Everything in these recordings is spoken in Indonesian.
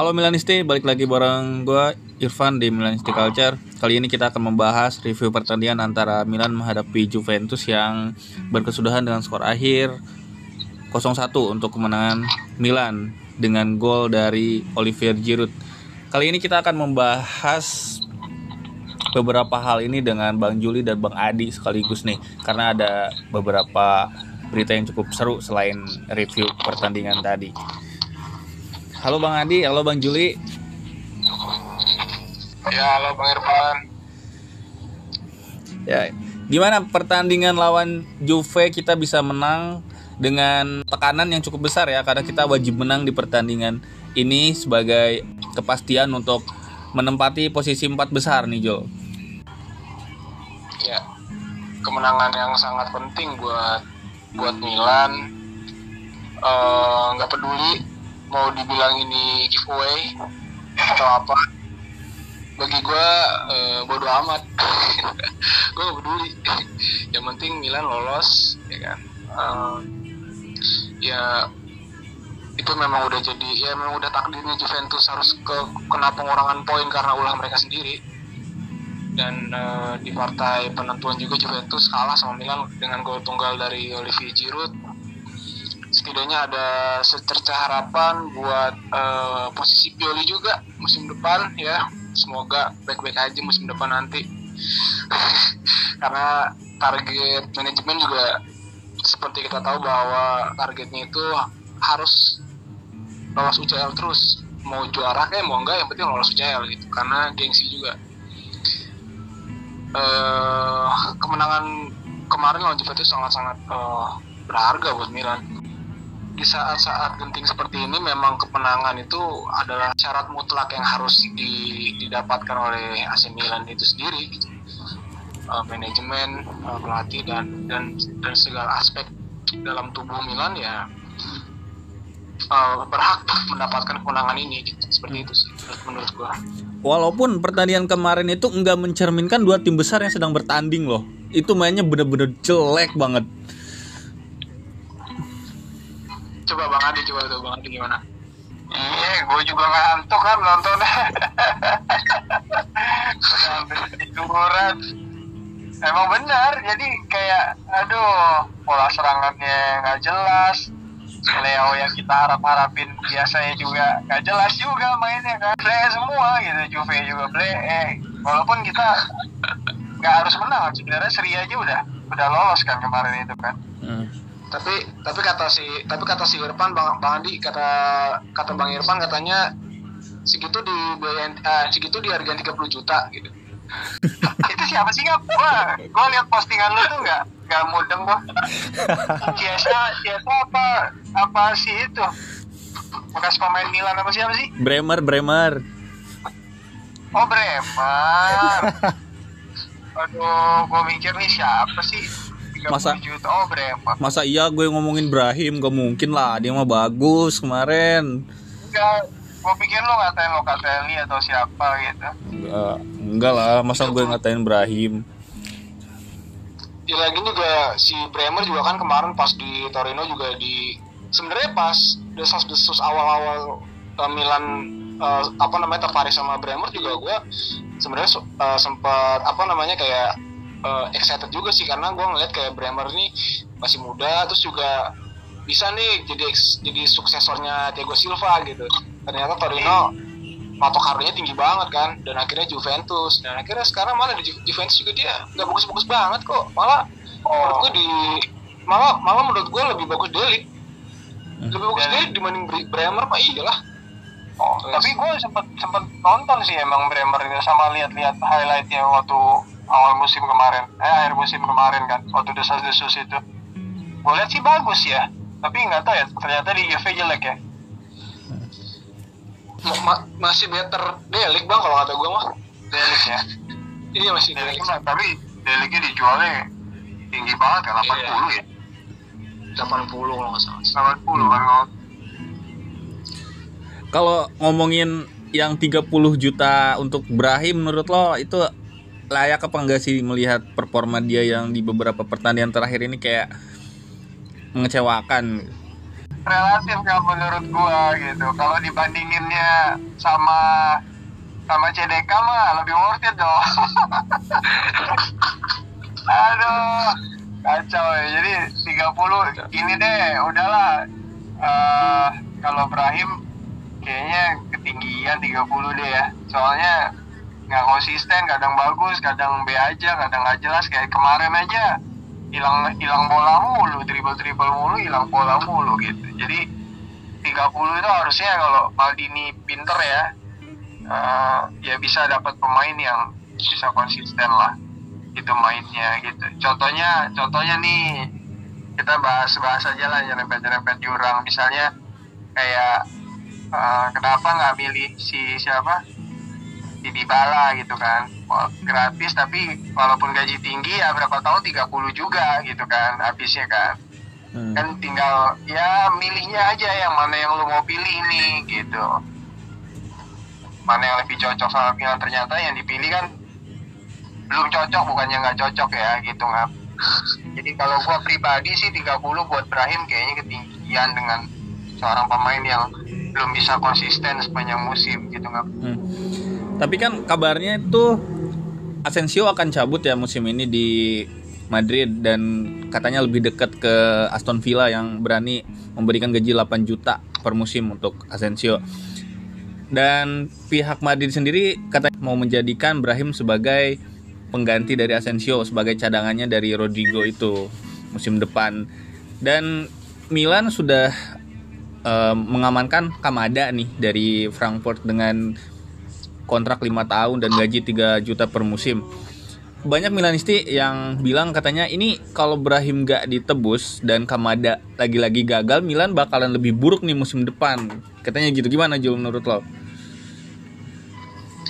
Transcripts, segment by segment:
Halo Milanisti, balik lagi bareng gue Irfan di Milanisti Culture. Kali ini kita akan membahas review pertandingan antara Milan menghadapi Juventus yang berkesudahan dengan skor akhir 0-1 untuk kemenangan Milan dengan gol dari Olivier Giroud. Kali ini kita akan membahas beberapa hal ini dengan Bang Juli dan Bang Adi sekaligus nih karena ada beberapa berita yang cukup seru selain review pertandingan tadi. Halo Bang Adi, halo Bang Juli. Ya, halo Bang Irfan. Ya, gimana pertandingan lawan Juve kita bisa menang dengan tekanan yang cukup besar ya karena kita wajib menang di pertandingan ini sebagai kepastian untuk menempati posisi empat besar nih Jo. Ya, kemenangan yang sangat penting buat buat Milan. Eh, nggak uh, peduli mau dibilang ini giveaway atau apa bagi gue uh, bodo amat. Gue gak peduli. Yang penting Milan lolos ya kan? Uh, ya itu memang udah jadi ya memang udah takdirnya Juventus harus ke kena pengurangan poin karena ulah mereka sendiri. Dan uh, di partai penentuan juga Juventus kalah sama Milan dengan gol tunggal dari Olivier Giroud setidaknya ada secerca harapan buat uh, posisi Pioli juga musim depan ya. Semoga baik-baik aja musim depan nanti. Karena target manajemen juga seperti kita tahu bahwa targetnya itu harus lolos UCL terus. Mau juara kayak mau enggak yang penting lolos UCL gitu karena gengsi juga. Uh, kemenangan kemarin lawan Juventus sangat-sangat uh, berharga buat Milan di saat-saat genting seperti ini memang kemenangan itu adalah syarat mutlak yang harus di, didapatkan oleh AC Milan itu sendiri gitu. uh, manajemen uh, pelatih dan dan dan segala aspek dalam tubuh Milan ya uh, berhak mendapatkan kemenangan ini gitu. seperti itu sih menurut gua walaupun pertandingan kemarin itu enggak mencerminkan dua tim besar yang sedang bertanding loh itu mainnya bener-bener jelek banget coba Bang Adi coba tuh Bang Adi gimana? Iya gue juga ngantuk kan nonton tiduran emang benar jadi kayak aduh pola serangannya nggak jelas. Leo yang kita harap harapin biasanya juga nggak jelas juga mainnya kan. Ble semua gitu Juve juga ble. Eh, walaupun kita nggak harus menang sebenarnya seri aja udah udah lolos kan kemarin itu kan. Hmm tapi tapi kata si tapi kata si Irfan bang bang Andi kata kata bang Irfan katanya segitu di biaya uh, segitu di harga 30 juta gitu. Itu siapa sih nggak gua gua lihat postingan lu tuh nggak nggak mudeng gua. Biasa biasa apa apa sih itu? Bekas pemain Milan apa siapa sih? Bremer Bremer. Oh Bremer. Aduh gua mikir nih siapa sih masa juta. Oh, berapa? Masa iya gue ngomongin Brahim gak mungkin lah dia mah bagus kemarin. Enggak, gue pikir lo ngatain Locatelli atau siapa gitu. Enggak, enggak lah, masa gue ngatain Brahim. Ya lagi juga si Bremer juga kan kemarin pas di Torino juga di sebenarnya pas desas-desus awal-awal uh, Milan uh, apa namanya tertarik sama Bremer juga gue sebenarnya uh, sempat apa namanya kayak uh, excited juga sih karena gue ngeliat kayak Bremer ini masih muda terus juga bisa nih jadi jadi suksesornya Thiago Silva gitu. Ternyata Torino patok harganya tinggi banget kan dan akhirnya Juventus. Dan akhirnya sekarang malah di Juventus juga dia nggak bagus-bagus banget kok. Malah oh. menurut gue di malah malah menurut gue lebih bagus Delik lebih bagus Delik dibanding Bremer mah iyalah. Oh, tapi gue sempet sempet nonton sih emang Bremer sama lihat-lihat highlightnya waktu awal musim kemarin. Eh akhir musim kemarin kan waktu desas-desus itu. Gue lihat sih bagus ya tapi nggak tahu ya ternyata di UV jelek ya. Ma masih better. Delik bang kalau kata gue mah. Delik ya? Iya masih Delik, Delik. tapi Deliknya dijualnya tinggi banget kan 80 iya. ya? 80 kalau nggak salah 80 hmm. kan kalau ngomongin yang 30 juta untuk Brahim menurut lo itu layak apa enggak sih melihat performa dia yang di beberapa pertandingan terakhir ini kayak mengecewakan? relatif kalau menurut gua gitu. Kalau dibandinginnya sama sama CDK mah lebih worth it dong. Aduh, kacau ya. Jadi 30 ini deh, udahlah. Uh, kalau Brahim kayaknya ketinggian 30 deh ya. Soalnya nggak konsisten, kadang bagus, kadang B aja, kadang nggak jelas. Kayak kemarin aja hilang hilang bola mulu, dribble dribble mulu, hilang bola mulu gitu. Jadi 30 itu harusnya kalau Maldini pinter ya, uh, ya bisa dapat pemain yang bisa konsisten lah itu mainnya gitu contohnya contohnya nih kita bahas bahas aja lah yang rempet rempet jurang misalnya kayak uh, kenapa nggak milih si siapa di Dybala gitu kan. Gratis tapi walaupun gaji tinggi ya berapa tahun 30 juga gitu kan habisnya kan. Hmm. kan tinggal ya milihnya aja yang mana yang lo mau pilih nih gitu. Mana yang lebih cocok sama pilihan. Ternyata yang dipilih kan belum cocok bukannya nggak cocok ya gitu nggak jadi kalau gua pribadi sih 30 buat Brahim kayaknya ketinggian dengan seorang pemain yang belum bisa konsisten sepanjang musim gitu nggak hmm. Tapi kan kabarnya itu Asensio akan cabut ya musim ini di Madrid dan katanya lebih dekat ke Aston Villa yang berani memberikan gaji 8 juta per musim untuk Asensio. Dan pihak Madrid sendiri katanya mau menjadikan Brahim sebagai pengganti dari Asensio sebagai cadangannya dari Rodrigo itu musim depan dan Milan sudah uh, mengamankan Kamada nih dari Frankfurt dengan kontrak 5 tahun dan gaji 3 juta per musim. Banyak Milanisti yang bilang katanya ini kalau Brahim gak ditebus dan Kamada lagi-lagi gagal Milan bakalan lebih buruk nih musim depan. Katanya gitu. Gimana Jul menurut lo?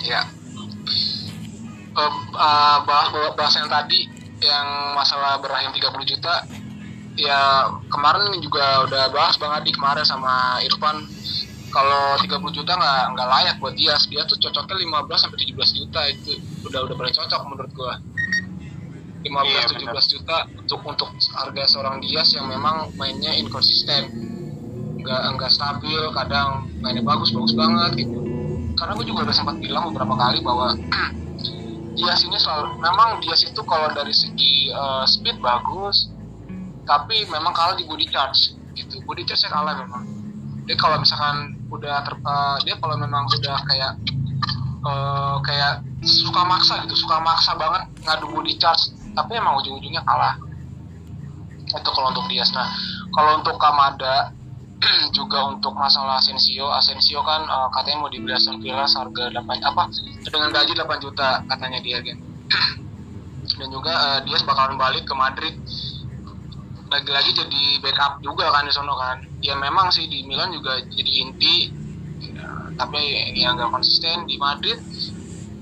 Ya. Uh, uh, bahas bahas yang tadi yang masalah berahim 30 juta ya kemarin juga udah bahas Bang Adi kemarin sama Irfan kalau 30 juta nggak nggak layak buat dia. Dia tuh cocoknya 15 sampai 17 juta itu udah udah paling cocok menurut gua. 15 iya, 17 bener. juta untuk untuk harga seorang Dias yang memang mainnya inkonsisten nggak nggak stabil kadang mainnya bagus bagus banget gitu. Karena gue juga udah sempat bilang beberapa kali bahwa Dias ini selalu memang Dias itu kalau dari segi uh, speed bagus tapi memang kalah di body charge gitu. Body charge kalah memang dia kalau misalkan udah ter, uh, dia kalau memang udah kayak uh, kayak suka maksa gitu suka maksa banget ngadu body charge tapi emang ujung-ujungnya kalah. Itu kalau untuk Dias nah kalau untuk Kamada juga untuk masalah Asensio Asensio kan uh, katanya mau dibeli Aston Villa harga 8 apa dengan gaji 8 juta katanya dia kan dan juga uh, dia bakalan balik ke Madrid lagi-lagi jadi backup juga kan di sono kan. Ya memang sih di Milan juga jadi inti. Ya, tapi yang gak konsisten di Madrid.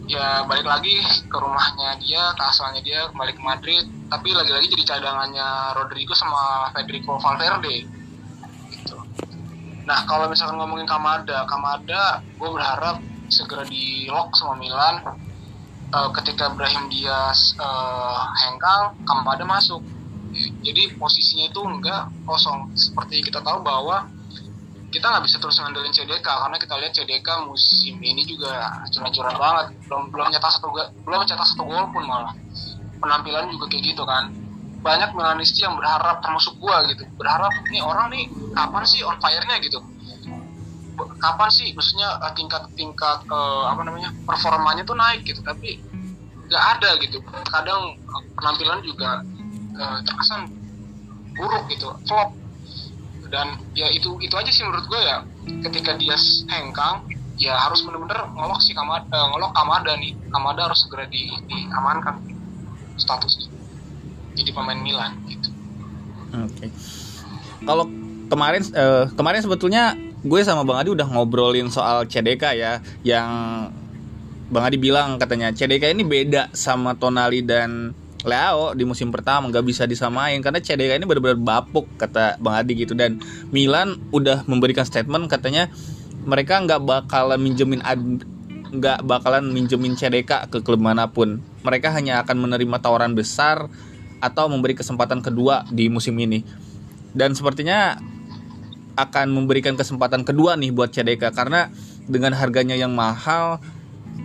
Ya balik lagi ke rumahnya dia ke asalnya dia kembali ke Madrid. Tapi lagi-lagi jadi cadangannya Rodrigo sama Federico Valverde. Nah kalau misalkan ngomongin Kamada, Kamada gue berharap segera di lock sama Milan. Uh, ketika Brahim Diaz uh, hengkang, Kamada masuk. Jadi posisinya itu enggak kosong. Seperti kita tahu bahwa kita nggak bisa terus ngandelin CDK karena kita lihat CDK musim ini juga curang-curang banget. Belum belum cetak satu belum cetak satu gol pun malah. Penampilan juga kayak gitu kan. Banyak Milanisti yang berharap termasuk gua gitu berharap nih orang nih kapan sih on fire-nya? gitu. Kapan sih? Maksudnya uh, tingkat tingkat uh, apa namanya performanya tuh naik gitu tapi nggak ada gitu. Kadang uh, penampilan juga uh, terkesan buruk gitu flop dan ya itu itu aja sih menurut gue ya ketika dia hengkang ya harus benar-benar ngolok si kamar uh, ngolok kamada nih kamada harus segera di, diamankan statusnya jadi pemain Milan gitu. Oke. Okay. Kalau kemarin uh, kemarin sebetulnya gue sama Bang Adi udah ngobrolin soal CDK ya yang Bang Adi bilang katanya CDK ini beda sama Tonali dan Leo di musim pertama nggak bisa disamain karena CDK ini benar-benar bapuk kata Bang Adi gitu dan Milan udah memberikan statement katanya mereka nggak bakalan minjemin nggak bakalan minjemin CDK ke klub mana pun mereka hanya akan menerima tawaran besar atau memberi kesempatan kedua di musim ini. Dan sepertinya akan memberikan kesempatan kedua nih buat CDK karena dengan harganya yang mahal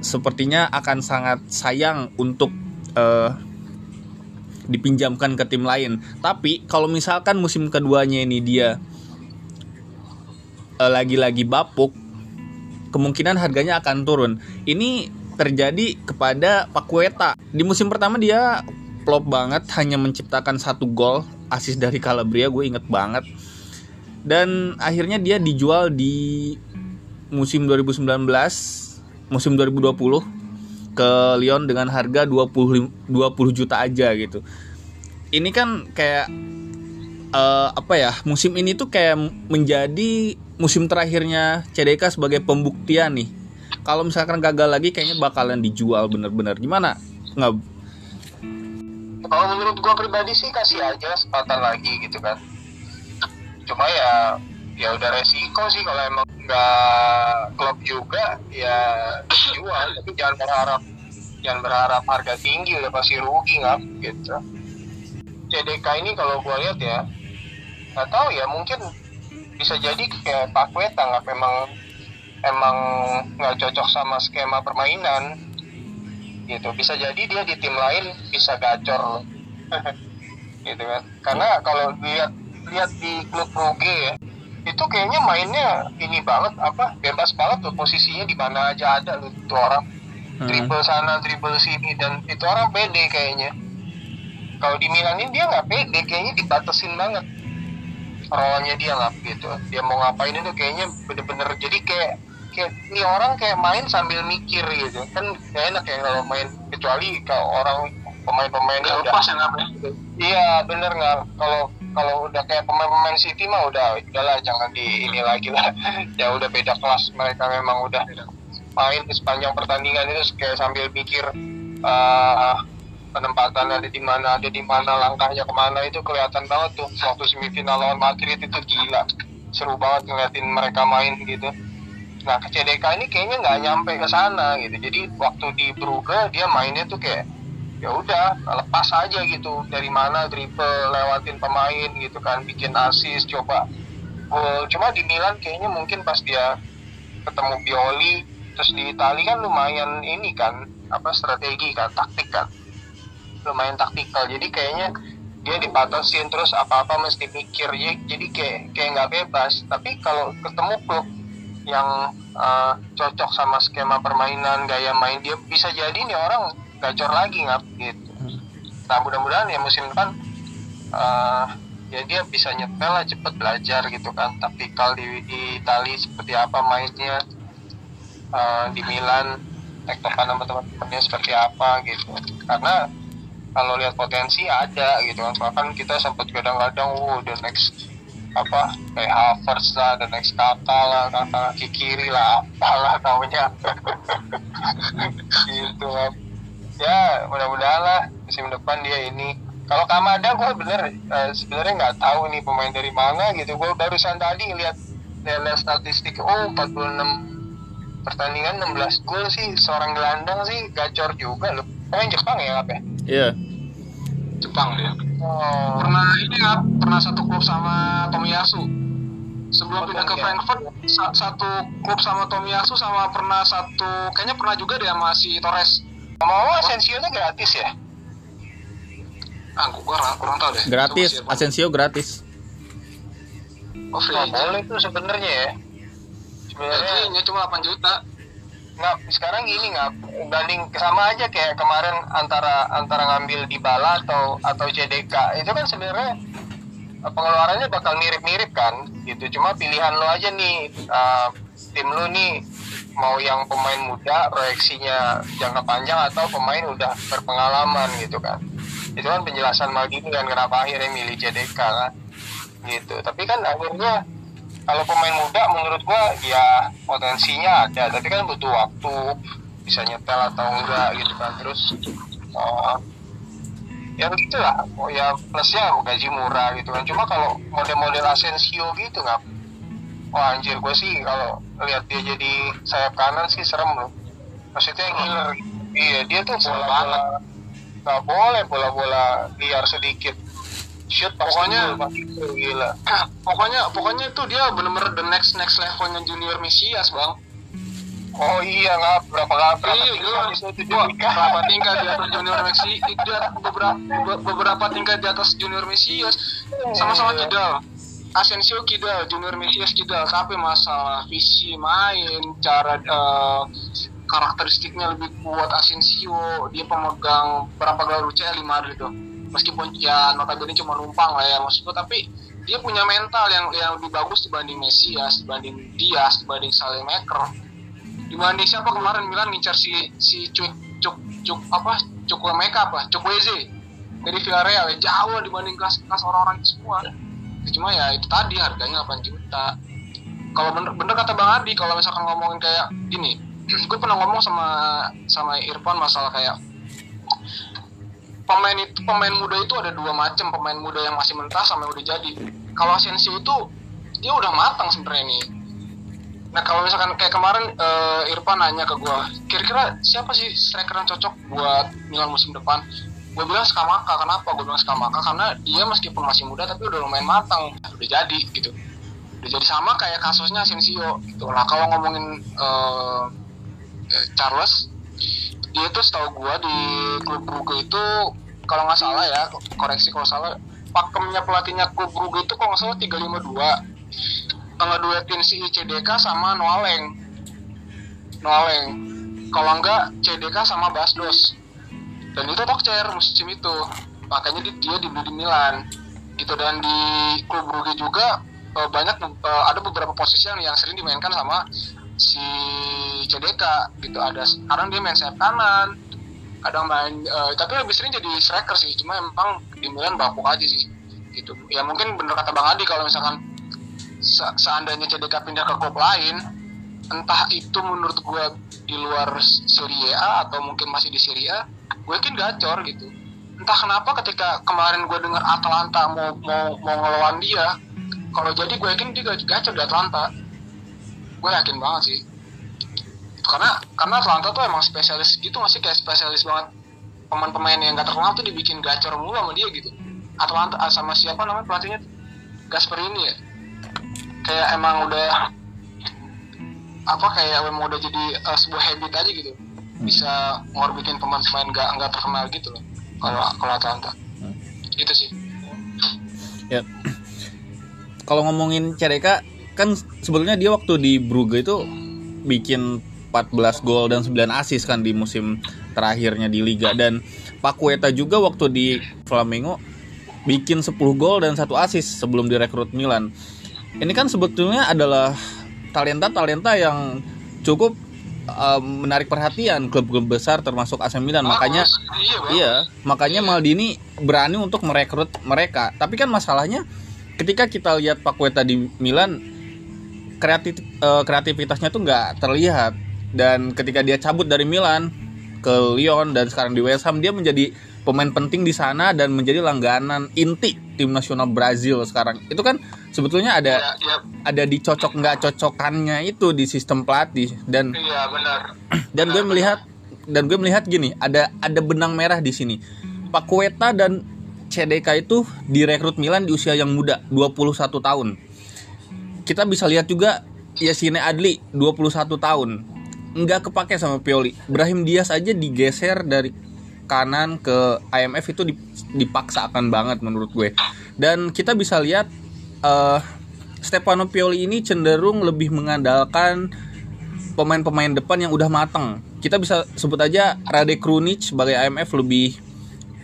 sepertinya akan sangat sayang untuk uh, dipinjamkan ke tim lain. Tapi kalau misalkan musim keduanya ini dia uh, lagi-lagi bapuk, kemungkinan harganya akan turun. Ini terjadi kepada Pakueta. Di musim pertama dia flop banget, hanya menciptakan satu gol, asis dari Calabria, gue inget banget. Dan akhirnya dia dijual di musim 2019, musim 2020 ke Lyon dengan harga 20 20 juta aja gitu. Ini kan kayak uh, apa ya? Musim ini tuh kayak menjadi musim terakhirnya CDK sebagai pembuktian nih. Kalau misalkan gagal lagi kayaknya bakalan dijual bener-bener. Gimana? Nggak kalau menurut gua pribadi sih kasih aja kesempatan lagi gitu kan cuma ya ya udah resiko sih kalau emang nggak klub juga ya jual tapi jangan berharap jangan berharap harga tinggi udah pasti rugi nggak gitu. CDK ini kalau gue lihat ya nggak tahu ya mungkin bisa jadi kayak Pak Weta nggak memang emang nggak cocok sama skema permainan. Gitu bisa jadi dia di tim lain bisa gacor. Gitu kan. Karena kalau lihat lihat di klub Ruge ya itu kayaknya mainnya ini banget apa bebas banget tuh posisinya di mana aja ada loh itu orang. Hmm. triple sana triple sini dan itu orang pede kayaknya. Kalau di Milan ini dia nggak pede kayaknya dibatasin banget. Role dia nggak gitu. Dia mau ngapain itu kayaknya bener-bener jadi kayak kayak ini orang kayak main sambil mikir gitu. Kan gak enak ya kalau main kecuali kalau orang pemain-pemain udah. lepas ya nggak iya bener nggak? Kalau kalau udah kayak pemain-pemain City mah udah udahlah jangan di ini lagi lah. Ya udah beda kelas mereka memang udah main di sepanjang pertandingan itu kayak sambil mikir uh, penempatan ada di mana ada di mana langkahnya ke mana itu kelihatan banget tuh. Waktu semifinal lawan Madrid itu gila. Seru banget ngeliatin mereka main gitu. Nah ke CDK ini kayaknya nggak nyampe ke sana gitu. Jadi waktu di Brugge dia mainnya tuh kayak ya udah lepas aja gitu. Dari mana triple lewatin pemain gitu kan bikin asis coba gol. Cuma di Milan kayaknya mungkin pas dia ketemu Bioli terus di Itali kan lumayan ini kan apa strategi kan taktik kan. Lumayan taktikal. Jadi kayaknya dia dipatasin terus apa-apa mesti mikir. Ya jadi kayak kayak nggak bebas. Tapi kalau ketemu klub yang uh, cocok sama skema permainan gaya main dia bisa jadi nih orang gacor lagi nggak gitu. Nah mudah-mudahan ya musim depan uh, ya dia bisa nyetel lah cepet belajar gitu kan. Taktikal di, di Itali seperti apa mainnya uh, di Milan tektokan sama teman-temannya seperti apa gitu. Karena kalau lihat potensi ada gitu kan. Soalnya kan kita sempat kadang-kadang oh the next apa kayak Havertz lah the next kakak lah kakak kiri lah apalah namanya. Gitu ya mudah-mudahan lah musim depan dia ini. Kalau Kamada gue bener uh, sebenarnya nggak tahu nih pemain dari mana gitu. Gue barusan tadi lihat lihat statistik oh 46 pertandingan 16 gol sih. Seorang gelandang sih gacor juga loh. Pemain Jepang ya apa ya? Iya. Jepang dia. Oh. pernah ini nggak pernah satu klub sama Tomiyasu. Sebelum oh, pindah ke Frankfurt satu klub sama Tomiyasu sama pernah satu kayaknya pernah juga dia masih Torres Ngomong-ngomong Asensio-nya gratis ya? Ah, gue kurang, kurang tahu deh. Gratis, Asensio gratis. Oh, free oh, boleh tuh sebenarnya ya. Sebenarnya ya, cuma 8 juta. Nggak, sekarang gini nggak banding sama aja kayak kemarin antara antara ngambil di bala atau atau CDK itu kan sebenarnya eh, pengeluarannya bakal mirip-mirip kan gitu cuma pilihan lo aja nih uh, tim lo nih mau yang pemain muda proyeksinya jangka panjang atau pemain udah berpengalaman gitu kan. Itu kan penjelasan Maldini kan kenapa akhirnya milih JDK kan gitu. Tapi kan akhirnya kalau pemain muda menurut gua ya potensinya ada. Tapi kan butuh waktu bisa nyetel atau enggak gitu kan. Terus oh, ya begitulah. Oh ya plusnya gaji murah gitu kan. Cuma kalau model-model Asensio gitu nggak wah anjir gue sih kalau lihat dia jadi sayap kanan sih serem loh. Maksudnya ngiler iya dia tuh bola bola nggak boleh bola bola liar sedikit. Shoot Pokoknya- gila. Pokoknya pokoknya itu dia bener-bener the next next levelnya junior Mesias bang. Oh iya nggak berapa kali berapa iya Wah, berapa tingkat di atas junior Messi beberapa beberapa tingkat di atas junior Mesias sama-sama Iya. kidal Asensio kidal junior Mesias kidal tapi masalah visi main cara eh, karakteristiknya lebih kuat Asensio dia pemegang berapa gelar UCL di Madrid tuh meskipun ya notabene cuma numpang lah ya maksudku tapi dia punya mental yang yang lebih bagus dibanding Mesias dibanding Diaz dibanding Salemaker. Dibanding siapa kemarin Milan ngincar si si Cuk Cuk Cuk apa Cuk Meka apa? Cuk Weze. Dari Villarreal jauh dibanding kelas kelas orang-orang itu semua cuma ya itu tadi harganya 8 juta. Kalau bener bener kata Bang Adi kalau misalkan ngomongin kayak gini gue pernah ngomong sama sama Irfan masalah kayak pemain itu pemain muda itu ada dua macam pemain muda yang masih mentah sama yang udah jadi. Kalau Asensio itu dia udah matang sebenarnya nih Nah kalau misalkan kayak kemarin eh, Irfan nanya ke gue, kira-kira siapa sih striker yang cocok buat Milan musim depan? Gue bilang Skamaka, kenapa? Gue bilang Skamaka karena dia meskipun masih muda tapi udah lumayan matang, udah jadi gitu. Udah jadi sama kayak kasusnya Asensio gitu. Nah kalau ngomongin eh, Charles, dia tuh setahu gue di klub Brugge itu kalau nggak salah ya, koreksi kalau salah, pakemnya pelatihnya klub Brugge itu kalau nggak salah 352 ngeduetin si CDK sama Noaleng Noaleng kalau enggak CDK sama Basdos dan itu Tokcer musim itu. Makanya di- dia dibeli di Milan. Gitu dan di klub Brugge juga eh, banyak eh, ada beberapa posisi yang, yang sering dimainkan sama si CDK gitu ada sekarang dia main sayap kanan kadang main eh, tapi lebih sering jadi striker sih. Cuma emang di Milan bapuk aja sih. Gitu. Ya mungkin bener kata Bang Adi kalau misalkan se- seandainya CDK pindah ke klub lain entah itu menurut gue di luar Serie A atau mungkin masih di Serie A gue yakin gacor gitu. Entah kenapa ketika kemarin gue dengar Atalanta mau mau mau ngelawan dia kalau jadi gue yakin dia gacor di Atalanta gue yakin banget sih. Karena karena Atlanta tuh emang spesialis gitu masih kayak spesialis banget. Pemain-pemain yang gak terkenal tuh dibikin gacor mulu sama dia gitu. Atlanta ah, sama siapa namanya pelatihnya? Gasperini ya? Kayak emang udah apa kayak emang udah jadi uh, sebuah habit aja gitu bisa ngorbitin pemain-pemain nggak nggak terkenal gitu loh kalau kalau Atalanta. Gitu sih. Ya. Kalau ngomongin CDK kan sebetulnya dia waktu di Brugge itu bikin 14 gol dan 9 assist kan di musim terakhirnya di liga. Dan Pakueta juga waktu di Flamengo bikin 10 gol dan satu assist sebelum direkrut Milan. Ini kan sebetulnya adalah talenta-talenta yang cukup eh, menarik perhatian klub-klub besar termasuk AC Milan. Makanya Bagus. iya bang Iya, makanya Maldini berani untuk merekrut mereka. Tapi kan masalahnya ketika kita lihat Paqueta di Milan kreatif eh, kreativitasnya tuh nggak terlihat dan ketika dia cabut dari Milan ke Lyon dan sekarang di West Ham dia menjadi pemain penting di sana dan menjadi langganan inti tim nasional Brazil sekarang. Itu kan sebetulnya ada iya iya. ada dicocok nggak cocokannya itu di sistem pelatih dan iya benar. dan gue melihat dan gue melihat gini ada ada benang merah di sini. Paqueta dan CDK itu direkrut Milan di usia yang muda 21 tahun. Kita bisa lihat juga Yasine Adli 21 tahun. Nggak kepake sama Pioli. Brahim Diaz aja digeser dari kanan ke IMF itu dip- dipaksakan banget menurut gue. Dan kita bisa lihat eh Stefano Pioli ini cenderung lebih mengandalkan pemain-pemain depan yang udah mateng. Kita bisa sebut aja Rade Krunic sebagai IMF lebih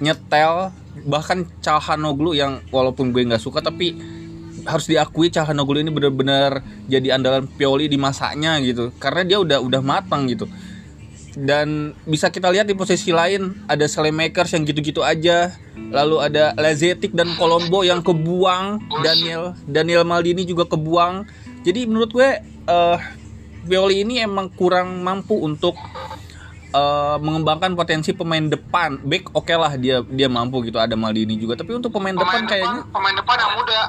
nyetel bahkan Calhanoglu yang walaupun gue nggak suka tapi harus diakui Calhanoglu ini benar-benar jadi andalan Pioli di masanya gitu. Karena dia udah udah matang gitu. Dan bisa kita lihat di posisi lain ada Selemakers yang gitu-gitu aja lalu ada Lazetic dan Colombo yang kebuang Daniel Daniel Maldini juga kebuang. Jadi menurut gue eh Pioli ini emang kurang mampu untuk eh, mengembangkan potensi pemain depan. Back oke lah dia dia mampu gitu ada Maldini juga. Tapi untuk pemain, pemain depan kayaknya depan pemain depan yang muda.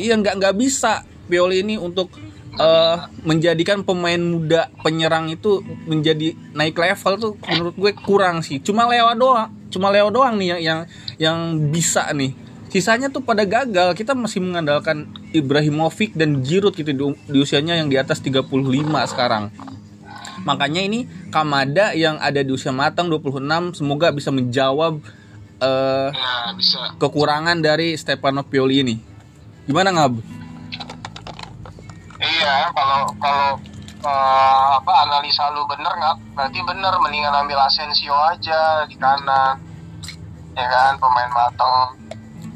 Iya nggak nggak bisa Pioli ini untuk eh, menjadikan pemain muda penyerang itu menjadi naik level tuh menurut gue kurang sih. Cuma Leo doang cuma Leo doang nih yang yang, yang bisa nih. Sisanya tuh pada gagal. Kita masih mengandalkan Ibrahimovic dan Giroud gitu di, di usianya yang di atas 35 sekarang. Makanya ini Kamada yang ada di usia matang 26 semoga bisa menjawab ya bisa. kekurangan dari Stefano Pioli ini. Gimana ngab Iya, kalau kalau eh, apa analisa lu bener nggak? Berarti bener mendingan ambil Asensio aja di kanan, ya kan pemain matang,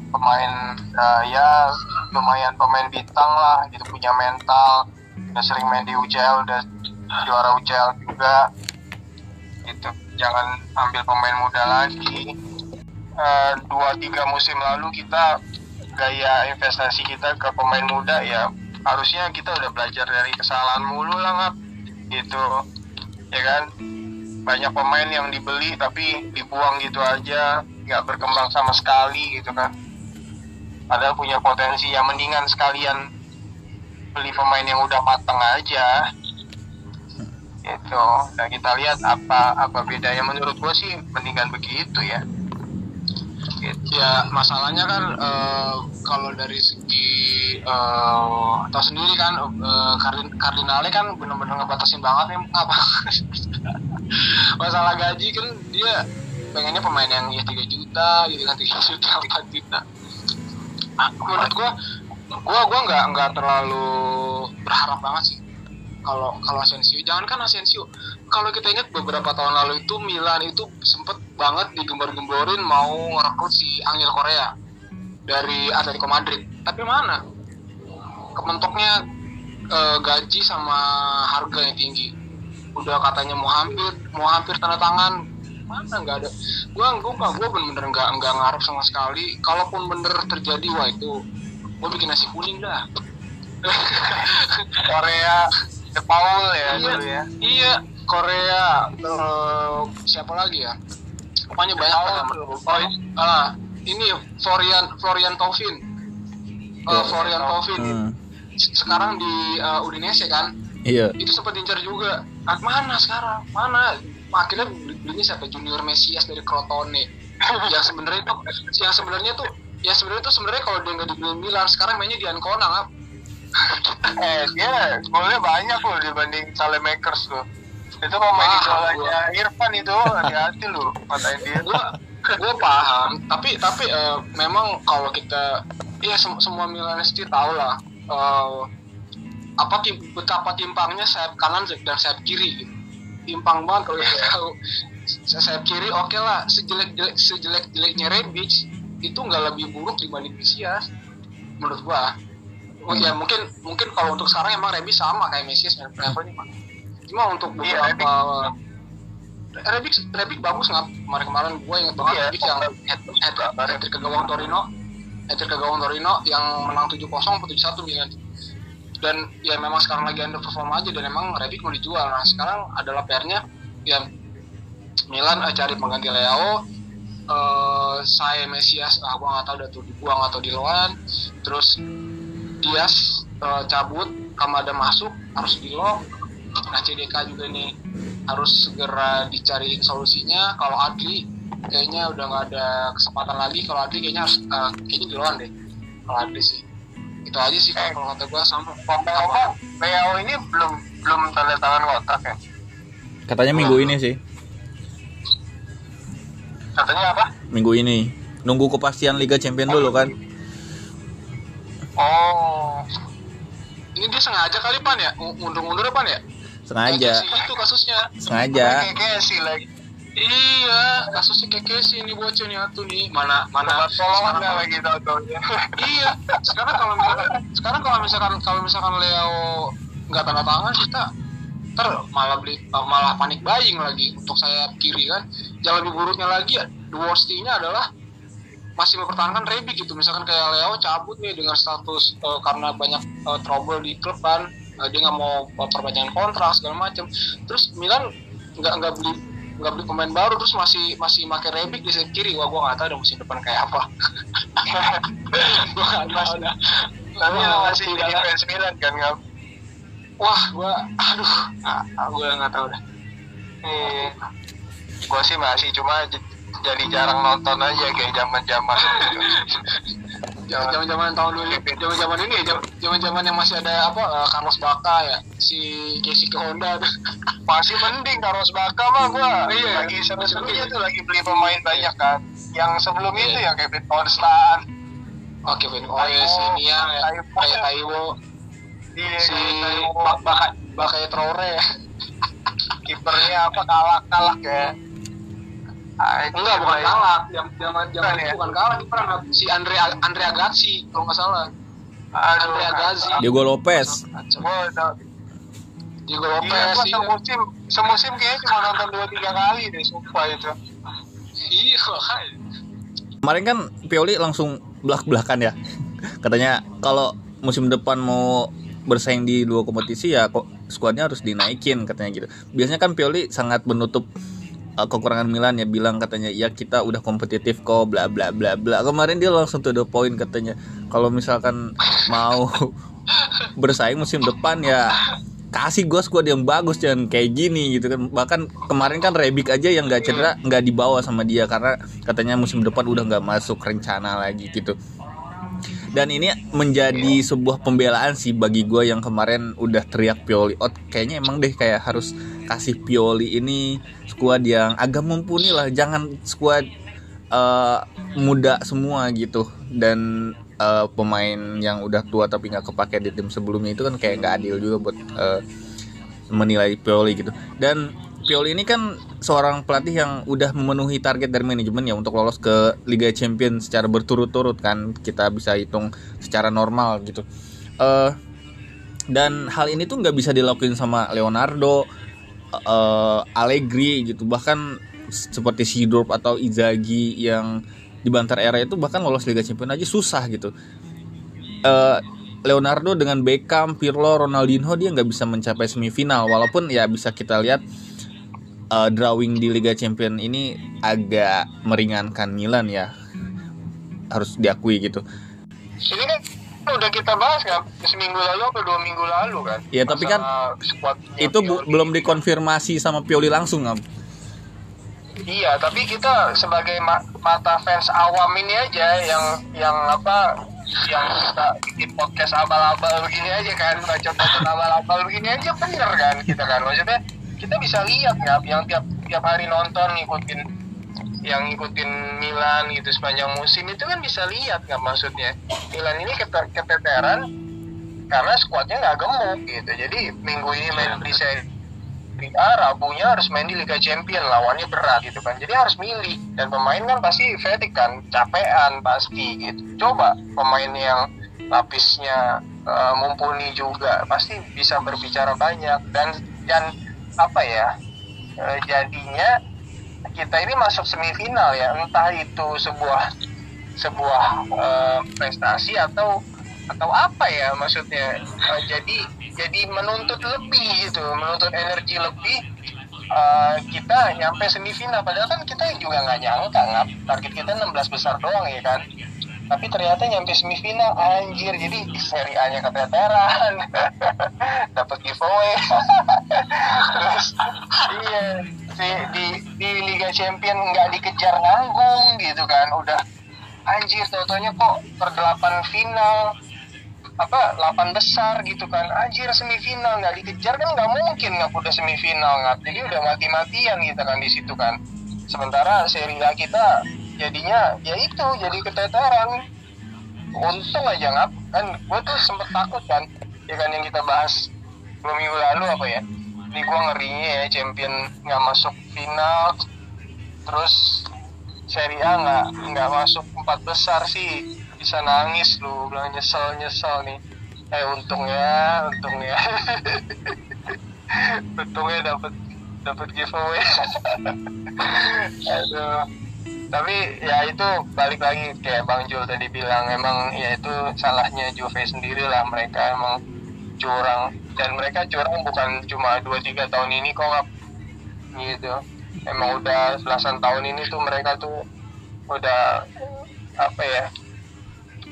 pemain eh, ya lumayan pemain bintang lah, gitu punya mental, udah sering main di UCL, udah juara UCL juga, gitu. Jangan ambil pemain muda lagi. Eh, dua tiga musim lalu kita gaya investasi kita ke pemain muda ya harusnya kita udah belajar dari kesalahan mulu lah ngap. Gitu. Ya kan? Banyak pemain yang dibeli tapi dibuang gitu aja. Nggak berkembang sama sekali gitu kan. Padahal punya potensi yang mendingan sekalian beli pemain yang udah matang aja. Gitu. Nah kita lihat apa apa bedanya. Menurut gua sih mendingan begitu ya. Ya masalahnya kan eh, kalau dari segi eh tahu sendiri kan eh, Kardin Kardinale kan benar-benar ngebatasin banget nih apa masalah gaji kan dia pengennya pemain yang ya 3 juta gitu kan 3 juta 4 juta. Ah, menurut gua gua gua nggak nggak terlalu berharap banget sih kalau kalau Asensio jangan kan Asensio. Kalau kita ingat beberapa tahun lalu itu Milan itu sempet banget digembar-gemborin mau ngerekrut si Angel Korea dari Atletico Madrid. Tapi mana? Kementoknya eh, gaji sama harga yang tinggi. Udah katanya mau hampir mau hampir tanda tangan. Mana nggak ada? Gua gua gua bener-bener nggak nggak ngarep sama sekali. Kalaupun bener terjadi wah itu gua bikin nasi kuning dah. Korea The Paul ya Iya. dulu ya Iya, Korea. eh, siapa lagi ya? Pokoknya banyak tuh. Oh, ini, ah, ini Florian Florian Taufin. Eh, Florian Taufin Hmm, sekarang di eh, Udinese kan? iya Itu sempat diincar juga. Ah, mana sekarang? Mana? Akhirnya beli- belinya siapa? Junior Mesias dari Crotone. yang sebenarnya itu yang sebenarnya tuh ya sebenarnya tuh sebenarnya kalau dia nggak dibeli Milan sekarang mainnya di Ancona lah. Eh dia golnya banyak loh dibanding Makers tuh itu pemain idolanya Irfan itu hati-hati lu matain dia. Gua paham. Tapi tapi eh, memang kalau kita ya sem- semua Milanisti tahu lah eh, apa tim- betapa timpangnya sayap kanan dan sayap kiri gitu. timpang banget kalau kita tahu. Sa- sayap kiri oke lah sejelek jelek sejelek jeleknya Rebic itu nggak lebih buruk dibanding Mesias menurut gua oh, ya mungkin mungkin kalau untuk sekarang emang Rebic sama kayak Mesias levelnya mah. cuma untuk Iya, beberapa Rebic Rebic bagus nggak kemarin kemarin gue inget banget Iya. Rebic yang head head head ke gawang Torino. Head ke gawang Torino yang menang 7-0 atau 7-1 Milan dan ya memang sekarang lagi underperform aja dan emang Rebic mau dijual. Nah sekarang adalah PR-nya ya Milan eh, cari pengganti Leo eh saya Mesias ah nggak tahu udah tuh dibuang atau di loan terus Dias eh, cabut Kamada masuk harus di lock nah CDK juga nih harus segera dicari solusinya. Kalau Adli kayaknya udah nggak ada kesempatan lagi. Kalau Adli kayaknya harus eh, kayaknya di loan deh. Kalau Adli sih. Itu aja sih Kak, kalau kata gua. Sama ngomong Leo ini belum belum tanda tangan kontrak ya? Katanya minggu ini sih. Katanya apa? Minggu ini. Nunggu kepastian Liga Champion dulu kan oh. Ini dia sengaja kali pan ya? Mundur-mundur pan ya? Sengaja. Kayak itu kasusnya. Sengaja. Kayak sih lagi. Iya kasusnya kayak Casey nih bocah nih atuh nih. Mana mana tolongan sekarang- lagi tau-taunya iya. Sekarang kalau misalkan sekarang kalau misalkan kalau misalkan Leo nggak tanda tangan kita ter malah beli malah panik buying lagi untuk sayap kiri kan? Yang lebih buruknya lagi the worst-nya adalah masih mempertahankan Rebic gitu. Misalkan kayak Leo cabut nih dengan status eh, karena banyak eh, trouble di klub kan. Eh, dia nggak mau eh, perpanjangan kontrak segala macam terus Milan nggak nggak beli nggak beli pemain baru terus masih masih pakai Rebic di sayap kiri. Wah gua nggak tahu deh musim depan kayak apa. Gua nggak tahu dah tapi lo masih jadi ada. fans Milan kan nggak wah gua aduh. Ah, gua nggak tahu dah Iya. Gua sih masih cuma jadi jarang nonton aja kayak zaman zaman zaman zaman tahun dulu. Zaman zaman ini ya zaman zaman yang masih ada apa uh, Carlos Baka ya si Keisuke Honda masih mending Carlos Baka mah gua. Iya. lagi seru-serunya tuh lagi beli pemain banyak kan. Yang sebelum Iya. itu yang Kevin Konstan oke Kevin Taiwo, ini ya kayak Taiwo. Iya, si Baka Baka Traore. Ya kipernya apa kalak kalak ya Ah, enggak bukan kalah. Zaman zaman zaman Bukan itu ya? bukan kalah kiper si Andre Andre Agassi kalau nggak salah. Aduh, Andre Agassi. Diego Lopez. Gua udah Diego Iya, Lopez iya. semusim, semusim kayaknya cuma nonton dua tiga kali deh, sumpah itu. iya kemarin kan Pioli langsung belak-belakan ya. Katanya kalau musim depan mau bersaing di dua kompetisi ya kok skuadnya harus dinaikin katanya gitu. Biasanya kan Pioli sangat menutup uh, kekurangan Milan ya bilang katanya ya kita udah kompetitif kok bla bla bla bla. Kemarin dia langsung to the point katanya kalau misalkan mau bersaing musim depan ya kasih gue squad yang bagus jangan kayak gini gitu kan. Bahkan kemarin kan Rebic aja yang nggak cedera nggak dibawa sama dia karena katanya musim depan udah nggak masuk rencana lagi gitu dan ini menjadi sebuah pembelaan sih bagi gue yang kemarin udah teriak Pioli. Out kayaknya emang deh kayak harus kasih Pioli ini skuad yang agak mumpuni lah. Jangan skuad eh, muda semua gitu. Dan eh, pemain yang udah tua tapi nggak kepake di tim sebelumnya itu kan kayak nggak adil juga buat eh, menilai Pioli gitu. Dan Pioli ini kan seorang pelatih yang udah memenuhi target dari manajemen ya untuk lolos ke Liga Champions secara berturut-turut kan kita bisa hitung secara normal gitu. Eh dan hal ini tuh nggak bisa dilakuin sama Leonardo eh, Allegri gitu bahkan seperti Sidorf atau Izagi yang di Bantar era itu bahkan lolos Liga Champions aja susah gitu. Eh, Leonardo dengan Beckham, Pirlo, Ronaldinho dia nggak bisa mencapai semifinal walaupun ya bisa kita lihat eh, drawing di Liga Champions ini agak meringankan Milan ya harus diakui gitu Ini kan udah kita bahas kan seminggu lalu atau dua minggu lalu kan. Iya, tapi kan itu bu- belum dikonfirmasi sama Pioli langsung Am. Iya, tapi kita sebagai ma- mata fans awam ini aja yang yang apa yang kita bikin podcast abal-abal begini aja kan, bacot-bacot abal-abal begini aja bener kan kita kan. Maksudnya kita bisa lihat nggak yang tiap tiap hari nonton ngikutin yang ngikutin Milan gitu sepanjang musim itu kan bisa lihat nggak maksudnya. Milan ini kete- keteteran karena skuadnya nggak gemuk gitu. Jadi minggu ini main di Serie A Rabunya harus main di Liga Champion lawannya berat gitu kan. Jadi harus milih. Dan pemain kan pasti fatigue kan capean pasti gitu. Coba pemain yang lapisnya eh, mumpuni juga pasti bisa berbicara banyak. Dan dan apa ya eh, jadinya kita ini masuk semifinal ya. Entah itu sebuah sebuah eh, prestasi atau atau apa ya maksudnya. Eh, jadi jadi menuntut lebih gitu menuntut energi lebih eh, kita nyampe semifinal. Padahal kan kita juga nggak nyangka target kita 16 besar doang ya kan tapi ternyata nyampe semifinal anjir. Jadi di seri A nya keteteran. Dapat giveaway. Terus iya di, di di Liga Champion nggak dikejar nanggung gitu kan. Udah anjir tau-taunya kok per delapan final apa delapan besar gitu kan. Anjir semifinal nggak dikejar kan nggak mungkin nggak udah semifinal nggak jadi udah mati-matian gitu kan di situ kan. Sementara seri A kita jadinya ya itu jadi keteteran untung aja ngap. Kan gue tuh sempet takut kan. Ya kan yang kita bahas dua minggu lalu apa ya? Ini gue ngerinya ya champion nggak masuk final. Terus seri A nggak nggak masuk empat besar sih. Bisa nangis lu bilang nyesel nyesel nih. Eh untungnya untungnya. Untungnya dapat dapat giveaway. Aduh tapi ya itu balik lagi kayak Bang Jul tadi bilang emang ya itu salahnya Juve sendiri lah. Mereka emang curang. Dan mereka curang bukan cuma 2-3 tahun ini kok gitu. Emang udah belasan tahun ini tuh mereka tuh udah apa ya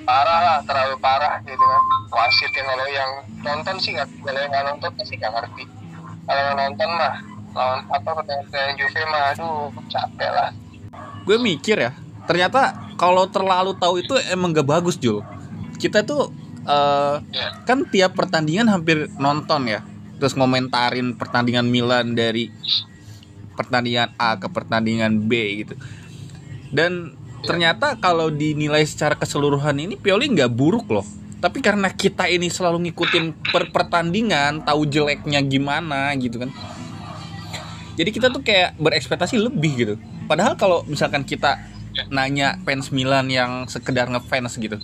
parah lah terlalu parah gitu kan. Wasit yang kalau yang nonton sih nggak kalau yang nggak nonton pasti nggak ngerti. Kalau yang nonton mah lawan apa pertandingan Juve mah aduh capek lah gue mikir ya ternyata kalau terlalu tahu itu emang gak bagus Jo. Kita tuh ya. kan tiap pertandingan hampir nonton ya. Terus ngomentarin pertandingan Milan dari pertandingan A ke pertandingan B gitu. Dan ternyata kalau dinilai secara keseluruhan ini Pioli nggak buruk loh. Tapi karena kita ini selalu ngikutin per pertandingan tahu jeleknya gimana gitu kan. Jadi kita tuh kayak berekspektasi lebih gitu padahal kalau misalkan kita nanya fans Milan yang sekedar ngefans gitu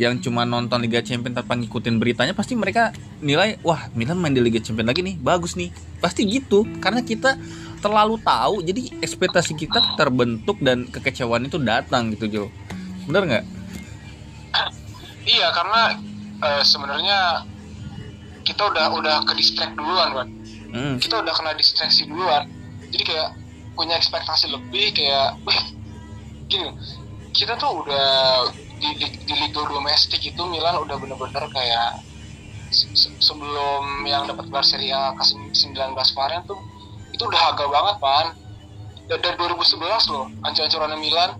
yang cuma nonton Liga Champions tanpa ngikutin beritanya pasti mereka nilai wah Milan main di Liga Champions lagi nih bagus nih. Pasti gitu karena kita terlalu tahu jadi ekspektasi kita terbentuk dan kekecewaan itu datang gitu Jo. Bener nggak? Iya karena eh, sebenarnya kita udah udah ke distract duluan kan hmm. kita udah kena distraksi duluan. Jadi kayak punya ekspektasi lebih kayak gini kita tuh udah di, di, di liga domestik itu Milan udah bener-bener kayak se- se- sebelum yang dapat gelar Serie A ke 19 kemarin tuh itu udah agak banget pan dari, dari 2011 loh ancur-ancurannya Milan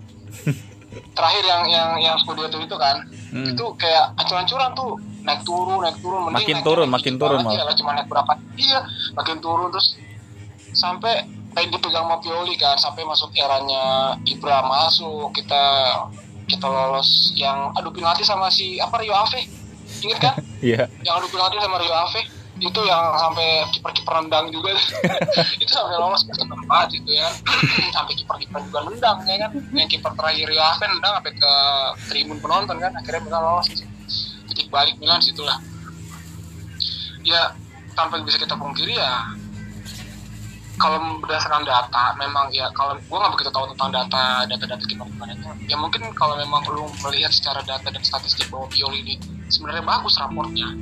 terakhir yang yang yang Scudetto itu kan Hmm. itu kayak ancur-ancuran tuh naik turun naik turun Makin naiknya turun, naik makin turun malah. ya, cuma naik berapa iya makin turun terus sampai kayak dipegang sama Pioli kan sampai masuk eranya Ibra masuk kita kita lolos yang adu penalti sama si apa Rio Ave? Inget kan? Iya. Yang adu penalti sama Rio Ave? Itu yang sampai kiper-kiper nendang juga. Itu sampai lolos ke tempat itu ya. Sampai kiper-kiper juga nendang ya kan? Yang kiper terakhir Rio Ave nendang sampai ke tribun penonton kan? Akhirnya Milan lolos. Titik balik Milan situlah. Ya tanpa bisa kita pungkiri ya kalau berdasarkan data memang ya kalau gue nggak begitu tahu tentang data data-data gimana gimana itu. Ya mungkin kalau memang lu melihat secara data dan statistik bahwa Pioli ini sebenarnya bagus raportnya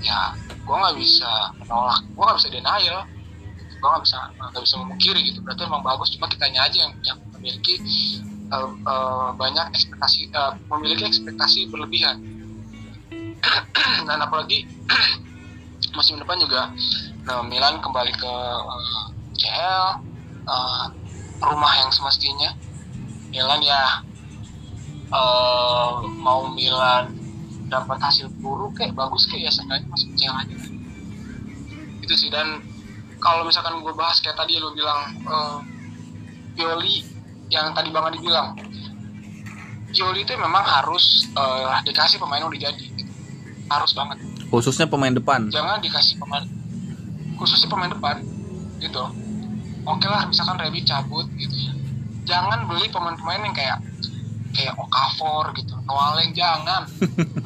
ya gue nggak bisa menolak. Gue nggak bisa denial gue nggak bisa nggak bisa memungkiri gitu. Berarti emang bagus cuma kitanya aja yang, yang memiliki eh, eh, banyak ekspektasi eh, memiliki ekspektasi berlebihan. Dan apalagi musim depan juga nah, Milan kembali ke eh, CL eh, rumah yang semestinya. Milan ya eh, mau Milan dapat hasil buruk kayak bagus kayak ya seenggaknya masuk CL aja. Itu sih dan kalau misalkan gue bahas kayak tadi lo bilang eh, Pioli yang tadi Bang Adi bilang Pioli itu memang harus eh, dikasih pemain udah jadi. Gitu. harus banget. Khususnya pemain depan. Jangan dikasih pemain khususnya pemain depan gitu. Oke lah misalkan Rebi cabut gitu ya. Jangan beli pemain-pemain yang kayak kayak Okafor gitu. Noaleng jangan.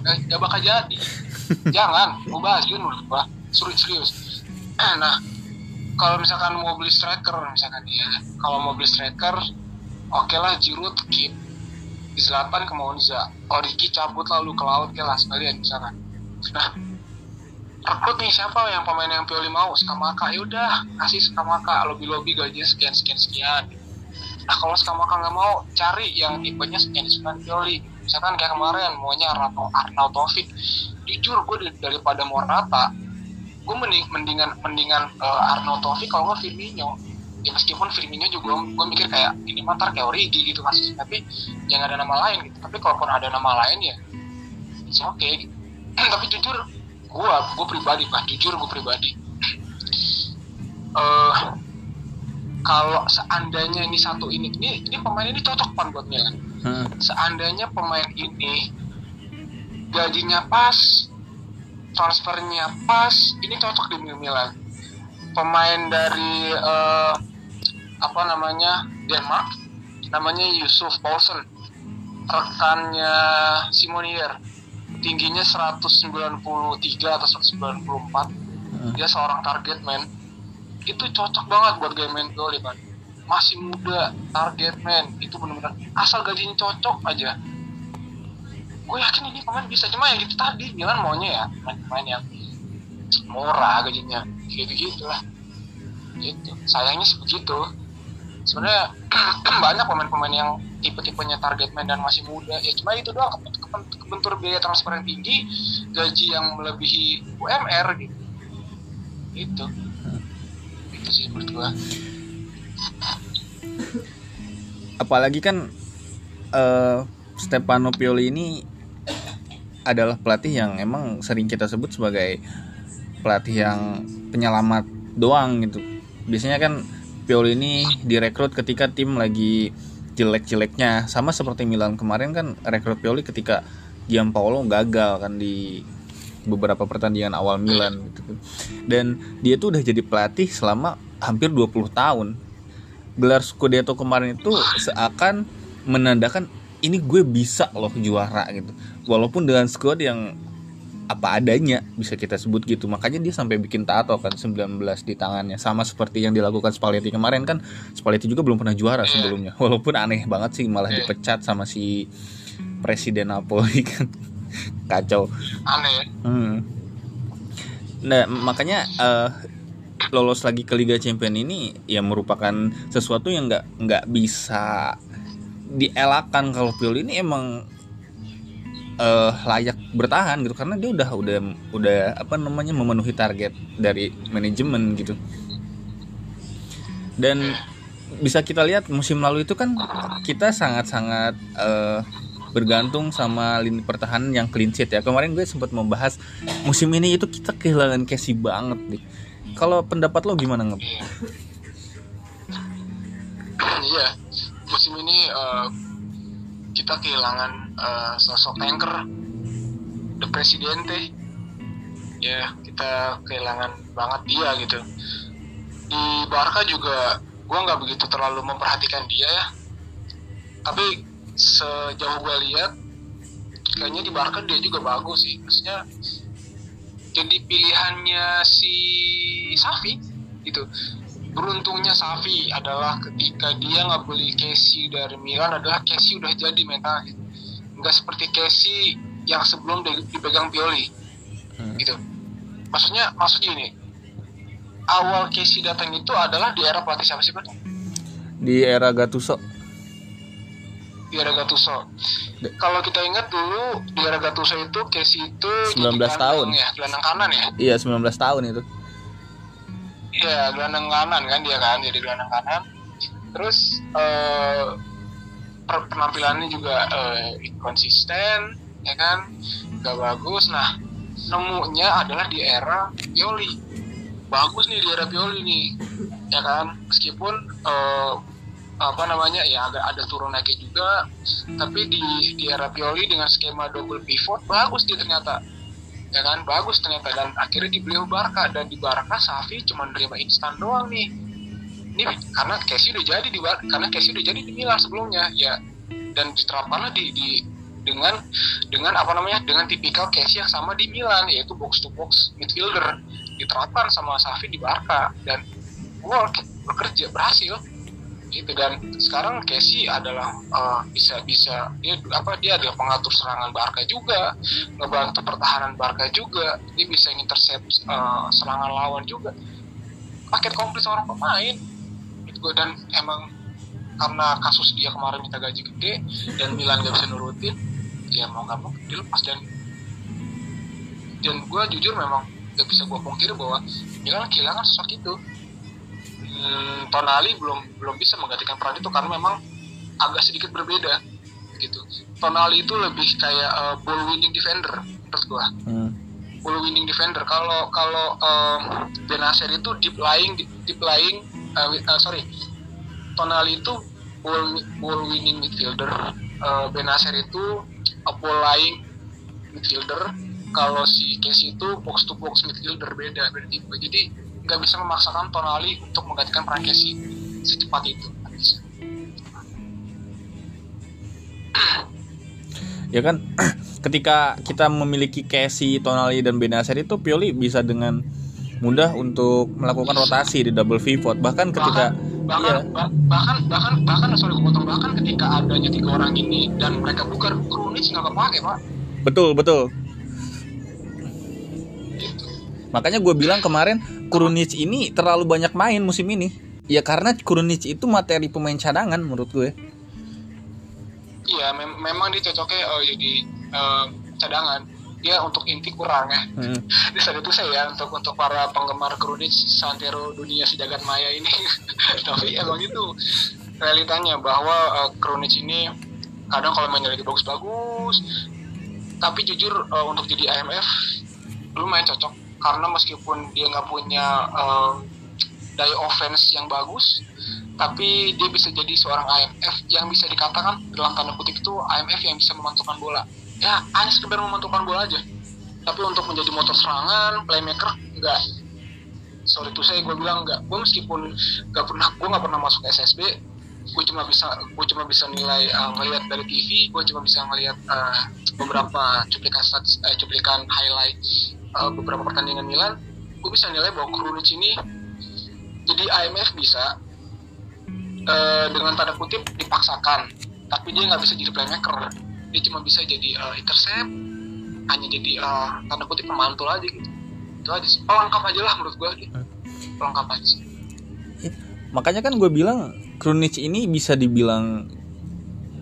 Eh, nggak bakal jadi. Jangan. Mubazir menurut gua serius serius. Nah kalau misalkan mau beli striker misalkan ya. Kalau mau beli striker oke lah Giroud keep Zlatan ke Monza Origi cabut lalu ke laut ke lah sekalian misalkan. Nah rekrut nih siapa yang pemain yang Pioli mau? Skamaka. Ya udah kasih Skamaka. Lobby lobby gajinya sekian sekian sekian. Nah kalau Skamaka nggak mau cari yang tipenya sekian sekian Pioli. Misalkan kayak kemarin maunya Arnaud Taufik jujur gue daripada Morata gue mending, mendingan mendingan uh, Arnaud Taufik kalau nggak Firmino. Ya meskipun Firmino juga gue mikir kayak ini mah ntar kayak Origi gitu kasus tapi jangan ada nama lain gitu. Tapi kalaupun ada nama lain ya it's okay gitu. tapi jujur gue gue pribadi pak. Jujur gue pribadi. Eh kalau seandainya ini satu ini ini ini pemain ini cocok pan buat Milan. Hmm. seandainya pemain ini gajinya pas transfernya pas ini cocok di Milan. Pemain dari eh, apa namanya Denmark namanya Yusuf Paulsen rekannya Simonier tingginya 193 atau 194 dia seorang target man. Itu cocok banget buat gaya main Pioli man masih muda target man. Itu benar-benar asal gajinya cocok aja. Gue yakin ini pemain bisa cuma yang gitu tadi. Milan maunya ya pemain-pemain yang murah gajinya. Gitu gitu lah gitu. Sayangnya sebegitu. Sebenarnya banyak pemain-pemain yang tipe-tipenya target man dan masih muda. Ya cuma itu doang ke- ke- kebentur biaya transfer yang tinggi gaji yang melebihi UMR gitu. Itu itu sih menurut gua. Apalagi kan eh, Stefano Pioli ini adalah pelatih yang emang sering kita sebut sebagai pelatih yang penyelamat doang gitu. Biasanya kan Pioli ini direkrut ketika tim lagi jelek-jeleknya sama seperti Milan kemarin kan rekrut Pioli ketika Gianpaolo gagal kan di beberapa pertandingan awal Milan gitu kan. Dan dia tuh udah jadi pelatih selama hampir 20 tahun. Gelar Scudetto kemarin itu seakan menandakan ini gue bisa loh juara gitu. Walaupun dengan squad yang apa adanya bisa kita sebut gitu. Makanya dia sampai bikin tato kan 19 di tangannya. Sama seperti yang dilakukan Spalletti kemarin kan Spalletti juga belum pernah juara sebelumnya. Walaupun aneh banget sih malah dipecat sama si presiden Napoli kan. Kacau. aneh ya Hmm. Nah, makanya eh, lolos lagi ke Liga Champion ini ya merupakan sesuatu yang nggak nggak bisa dielakkan kalau Pioli ini emang eh, layak bertahan gitu karena dia udah udah udah apa namanya memenuhi target dari manajemen gitu. Dan bisa kita lihat musim lalu itu kan kita sangat-sangat eh, bergantung sama lini pertahanan yang clean sheet ya. Kemarin gue sempat membahas musim ini itu kita kehilangan Casey banget nih. Kalau pendapat lo gimana nggak? iya musim ini eh, kita kehilangan eh, sosok anchor the presidente. Ya kita kehilangan banget dia gitu. Di Barca juga gua nggak begitu terlalu memperhatikan dia ya. Tapi sejauh gue lihat kayaknya di Barca dia juga bagus sih. Maksudnya jadi pilihannya si Safi gitu beruntungnya Safi adalah ketika dia nggak beli Casey dari Milan adalah Casey udah jadi mentalnya nggak seperti Casey yang sebelum di- dipegang Pioli Hmm. gitu maksudnya maksudnya ini awal Casey datang itu adalah di era pelatih siapa sih Pak? Di era Gattuso. di era Gattuso. De- Kalau kita ingat dulu di era Gattuso itu Casey itu 19 jadi tahun. ya, gelandang kanan ya. Iya 19 tahun itu. Iya, gelandang kanan kan dia kan, jadi gelandang kanan. Terus eh, per- penampilannya juga eh, konsisten, ya kan, gak bagus. Nah, nemunya adalah di era Pioli. Bagus nih di era Pioli nih, ya kan. Meskipun eh, apa namanya ya agak ada turun naiknya juga, tapi di di era Pioli dengan skema double pivot bagus dia ternyata ya kan? Bagus ternyata. Dan akhirnya dibeli Barca. Dan di Barca Safi cuma nerima instan doang nih. Ini karena Casey udah jadi di Bar- karena Casey udah jadi di Milan sebelumnya ya. Dan diterapkanlah di, di dengan dengan apa namanya? Dengan tipikal Casey yang sama di Milan yaitu box to box midfielder. Diterapkan sama Safi di Barca. Dan work bekerja berhasil gitu. Dan sekarang Casey adalah eh, bisa bisa dia apa dia adalah pengatur serangan Barca juga ngebantu pertahanan Barca juga. Dia bisa intercept eh, serangan lawan juga. Paket komplit seorang pemain. Gitu dan emang karena kasus dia kemarin minta gaji gede dan Milan gak bisa nurutin ya mau nggak mau dilepas dan dan gue jujur memang gak bisa gue pungkiri bahwa Milan kehilangan sosok itu hmm, Tonali belum belum bisa menggantikan peran itu karena memang agak sedikit berbeda gitu. Tonali itu lebih kayak eh, ball winning defender menurut gue Hmm. ball winning defender. Kalau kalau um, Benacer itu deep lying deep lying uh, uh, sorry. Tonali itu ball ball winning midfielder. Uh, Benacer itu a ball lying midfielder. Kalau si Casey itu box to box midfielder beda beda tipe. Jadi nggak bisa memaksakan Tonali untuk menggantikan peran Casey secepat itu. Ya kan? Ketika kita memiliki Casey, Tonali dan Benacer itu Pioli bisa dengan mudah untuk melakukan rotasi di double pivot. Bahkan ketika bahkan iya. bah- bahkan bahkan bahkan sorry potong. Bahkan ketika adanya tiga orang ini dan mereka bukan Krunic nggak kepake pak. Betul betul makanya gue bilang kemarin Kurunic ini terlalu banyak main musim ini. Ya karena Kurunic itu materi pemain cadangan menurut gue. Iya mem- memang dia cocoknya eh, jadi eh, cadangan. Dia untuk inti kurang ya. Hmm. di saat itu saya ya untuk untuk para penggemar Krunic santero dunia sejagat maya ini. Tapi emang itu realitanya bahwa eh, Krunic ini kadang kalau mainnya lagi bagus-bagus tapi jujur uh, untuk jadi IMF lumayan cocok karena meskipun dia nggak punya uh, daya offense yang bagus tapi dia bisa jadi seorang IMF yang bisa dikatakan dalam tanda kutip itu IMF yang bisa memantulkan bola. Ya hanya sekedar memantulkan bola aja. Tapi untuk menjadi motor serangan playmaker enggak sorry tuh saya gue bilang enggak gue meskipun nggak pernah gue nggak pernah masuk SSB gue cuma bisa gue cuma bisa nilai uh, ngelihat dari TV gue cuma bisa ngelihat uh, beberapa cuplikan statis, uh, cuplikan highlight uh, beberapa pertandingan Milan gue bisa nilai bahwa Krunic ini jadi IMF bisa uh, dengan tanda kutip dipaksakan. Tapi dia nggak bisa jadi playmaker. Dia cuma bisa jadi uh, intercept hanya jadi uh, tanda kutip pemantul aja gitu. Itu aja sih. Pelengkap aja lah menurut gue gitu. pelengkap aja sih. Makanya kan gue bilang Krunic ini bisa dibilang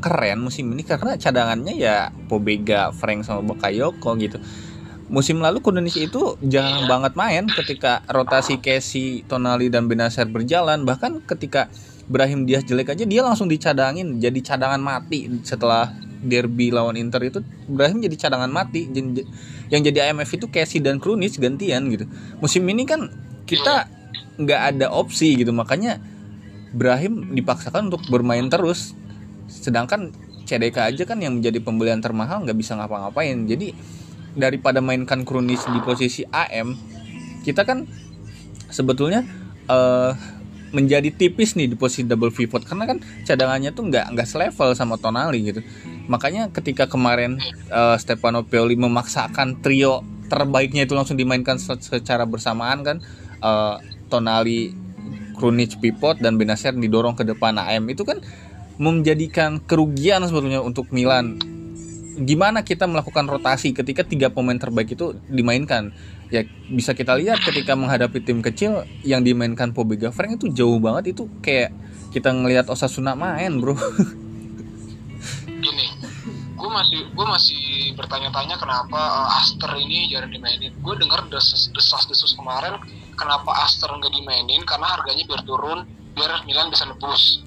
keren musim ini karena cadangannya ya Pobega, Frank sama Bakayoko gitu. Musim lalu Krunic itu jarang banget main ketika rotasi Casey, Tonali dan Benacer berjalan. Bahkan ketika Brahim Diaz jelek aja dia langsung dicadangin jadi cadangan mati. Setelah derby lawan Inter itu Brahim jadi cadangan mati. Yang jadi IMF itu Casey dan Krunic gantian gitu. Musim ini kan kita nggak ada opsi gitu. Makanya Brahim dipaksakan untuk bermain terus. Sedangkan CDK aja kan yang menjadi pembelian termahal nggak bisa ngapa-ngapain. Jadi daripada mainkan Krunic di posisi AM kita kan sebetulnya uh, menjadi tipis nih di posisi double pivot. Karena kan cadangannya tuh nggak nggak selevel sama Tonali gitu. Makanya ketika kemarin uh, Stefano Pioli memaksakan trio terbaiknya itu langsung dimainkan secara bersamaan kan uh, Tonali Krunic pivot dan Benacer didorong ke depan AM itu kan menjadikan kerugian sebetulnya untuk Milan gimana kita melakukan rotasi ketika tiga pemain terbaik itu dimainkan? Ya bisa kita lihat ketika menghadapi tim kecil yang dimainkan Pobega Frank itu jauh banget. Itu kayak kita ngelihat Osasuna main bro. Gini gue masih gue masih bertanya-tanya kenapa uh, Aster ini jarang dimainin. Gue dengar desas desas desus kemarin kenapa Aster nggak dimainin karena harganya biar turun biar Milan bisa nebus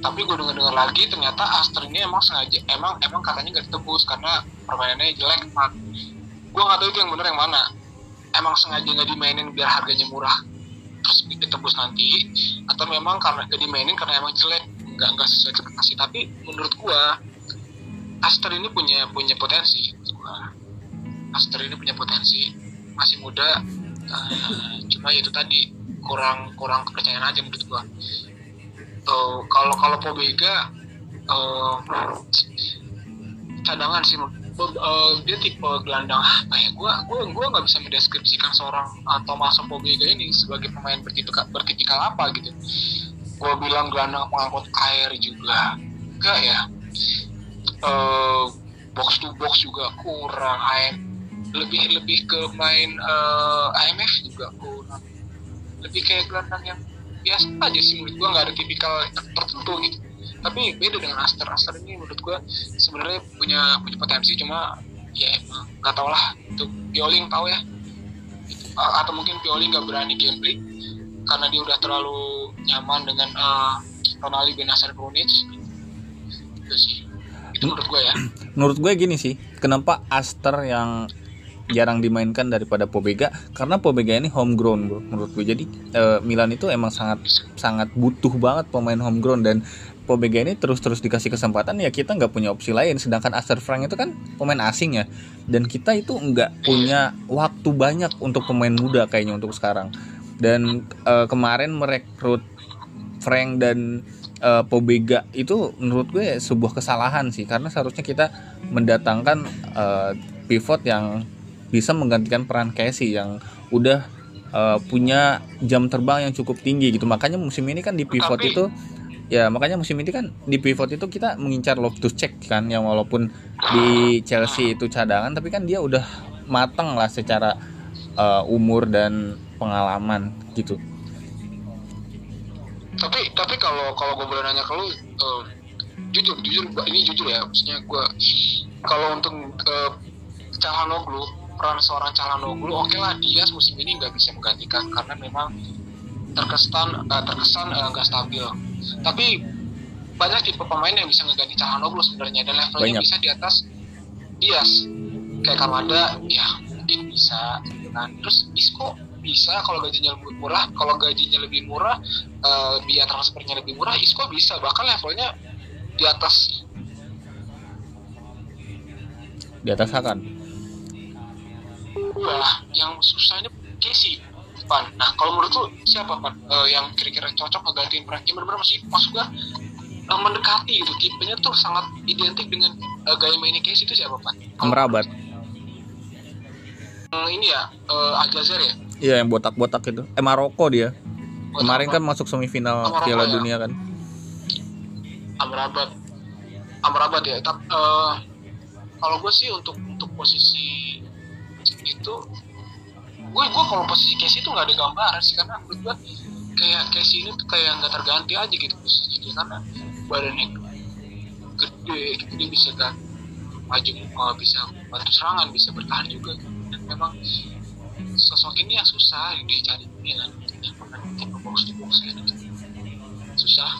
tapi gue dengar dengar lagi ternyata Aster ini emang sengaja emang emang katanya nggak ditebus karena permainannya jelek pak gue nggak tahu itu yang bener yang mana. Emang sengaja nggak dimainin biar harganya murah terus ditebus nanti atau memang karena nggak dimainin karena emang jelek nggak nggak sesuai ekspektasi. Tapi menurut gue Aster ini punya punya potensi Aster ini punya potensi masih muda uh, cuma itu tadi kurang kurang kepercayaan aja menurut gue uh, kalau kalau Pobega uh, cadangan sih uh, dia tipe gelandang apa ya? Gue gue gue nggak bisa mendeskripsikan seorang uh, Thomas Pobega ini sebagai pemain bertipikal bertipikal apa gitu. Gue bilang gelandang pengangkut air juga enggak ya? Uh, box to box juga kurang AM lebih lebih ke main uh, IMF juga kurang. Lebih kayak gelandang yang biasa aja sih menurut gue nggak ada tipikal tertentu gitu. Tapi beda dengan Aster. Aster ini menurut gue sebenarnya punya punya potensi cuma ya emang nggak tau lah. Itu Pioli tahu ya. Atau mungkin Pioli nggak berani gameplay karena dia udah terlalu nyaman dengan uh, Ronaldo Benacer Krunic itu sih. Itu menurut gue ya. Menurut gue gini sih kenapa Aster yang jarang dimainkan daripada Pobega karena Pobega ini homegrown bro menurut gue. Jadi uh, Milan itu emang sangat sangat butuh banget pemain homegrown dan Pobega ini terus-terus dikasih kesempatan ya kita nggak punya opsi lain. Sedangkan Aster Frank itu kan pemain asing ya. Dan kita itu nggak punya waktu banyak untuk pemain muda kayaknya untuk sekarang. Dan uh, kemarin merekrut Frank dan uh, Pobega itu menurut gue sebuah kesalahan sih karena seharusnya kita mendatangkan uh, pivot yang bisa menggantikan peran Casey yang udah uh, punya jam terbang yang cukup tinggi gitu. Makanya musim ini kan di pivot Tapi, itu ya makanya musim ini kan di pivot itu kita mengincar Loftus Check kan yang walaupun di Chelsea itu cadangan tapi kan dia udah matang lah secara uh, umur dan pengalaman gitu. Tapi tapi kalau kalau gue boleh nanya ke lu uh, jujur jujur ini jujur ya maksudnya gue kalau untuk uh, Calhanoglu peran seorang Calhanoglu oke okay lah dia musim ini nggak bisa menggantikan karena memang terkesan uh, terkesan nggak uh, stabil. Tapi banyak tipe pemain yang bisa ngeganti Calhanoglu sebenarnya. Dan levelnya Banyak. bisa di atas Dias kayak Kamada ya mungkin bisa. Kan terus Isco bisa kalau gajinya lebih murah. Kalau gajinya lebih murah eh, biaya transfernya lebih murah Isco bisa. Bahkan levelnya di atas. Di atas Hakan Wah, yang susah ini Casey Pan. Nah, kalau menurut lu siapa Pan Eh, yang kira-kira cocok ngegantiin Frank? Yang benar-benar masih masuk gua eh, mendekati gitu. Tipenya tuh sangat identik dengan eh, gaya mainnya Casey itu siapa Pan? Amrabat eh, ini ya eh, Aljazair ya. iya yang botak-botak itu eh Maroko dia Buat kemarin apa? kan masuk semifinal Piala ya? Dunia kan Amrabat. Amrabat ya. Tapi eh, kalau gue sih untuk untuk posisi itu gue gue kalau posisi Casey itu nggak ada gambaran sih karena menurut gue kayak Casey ini tuh kayak nggak terganti aja gitu posisinya karena badannya gede gitu. Dia bisa kan maju eh, bisa bantu serangan bisa bertahan juga. Dan memang sosok ini yang susah yang dicari ini kan. Yang box to box gitu. Susah.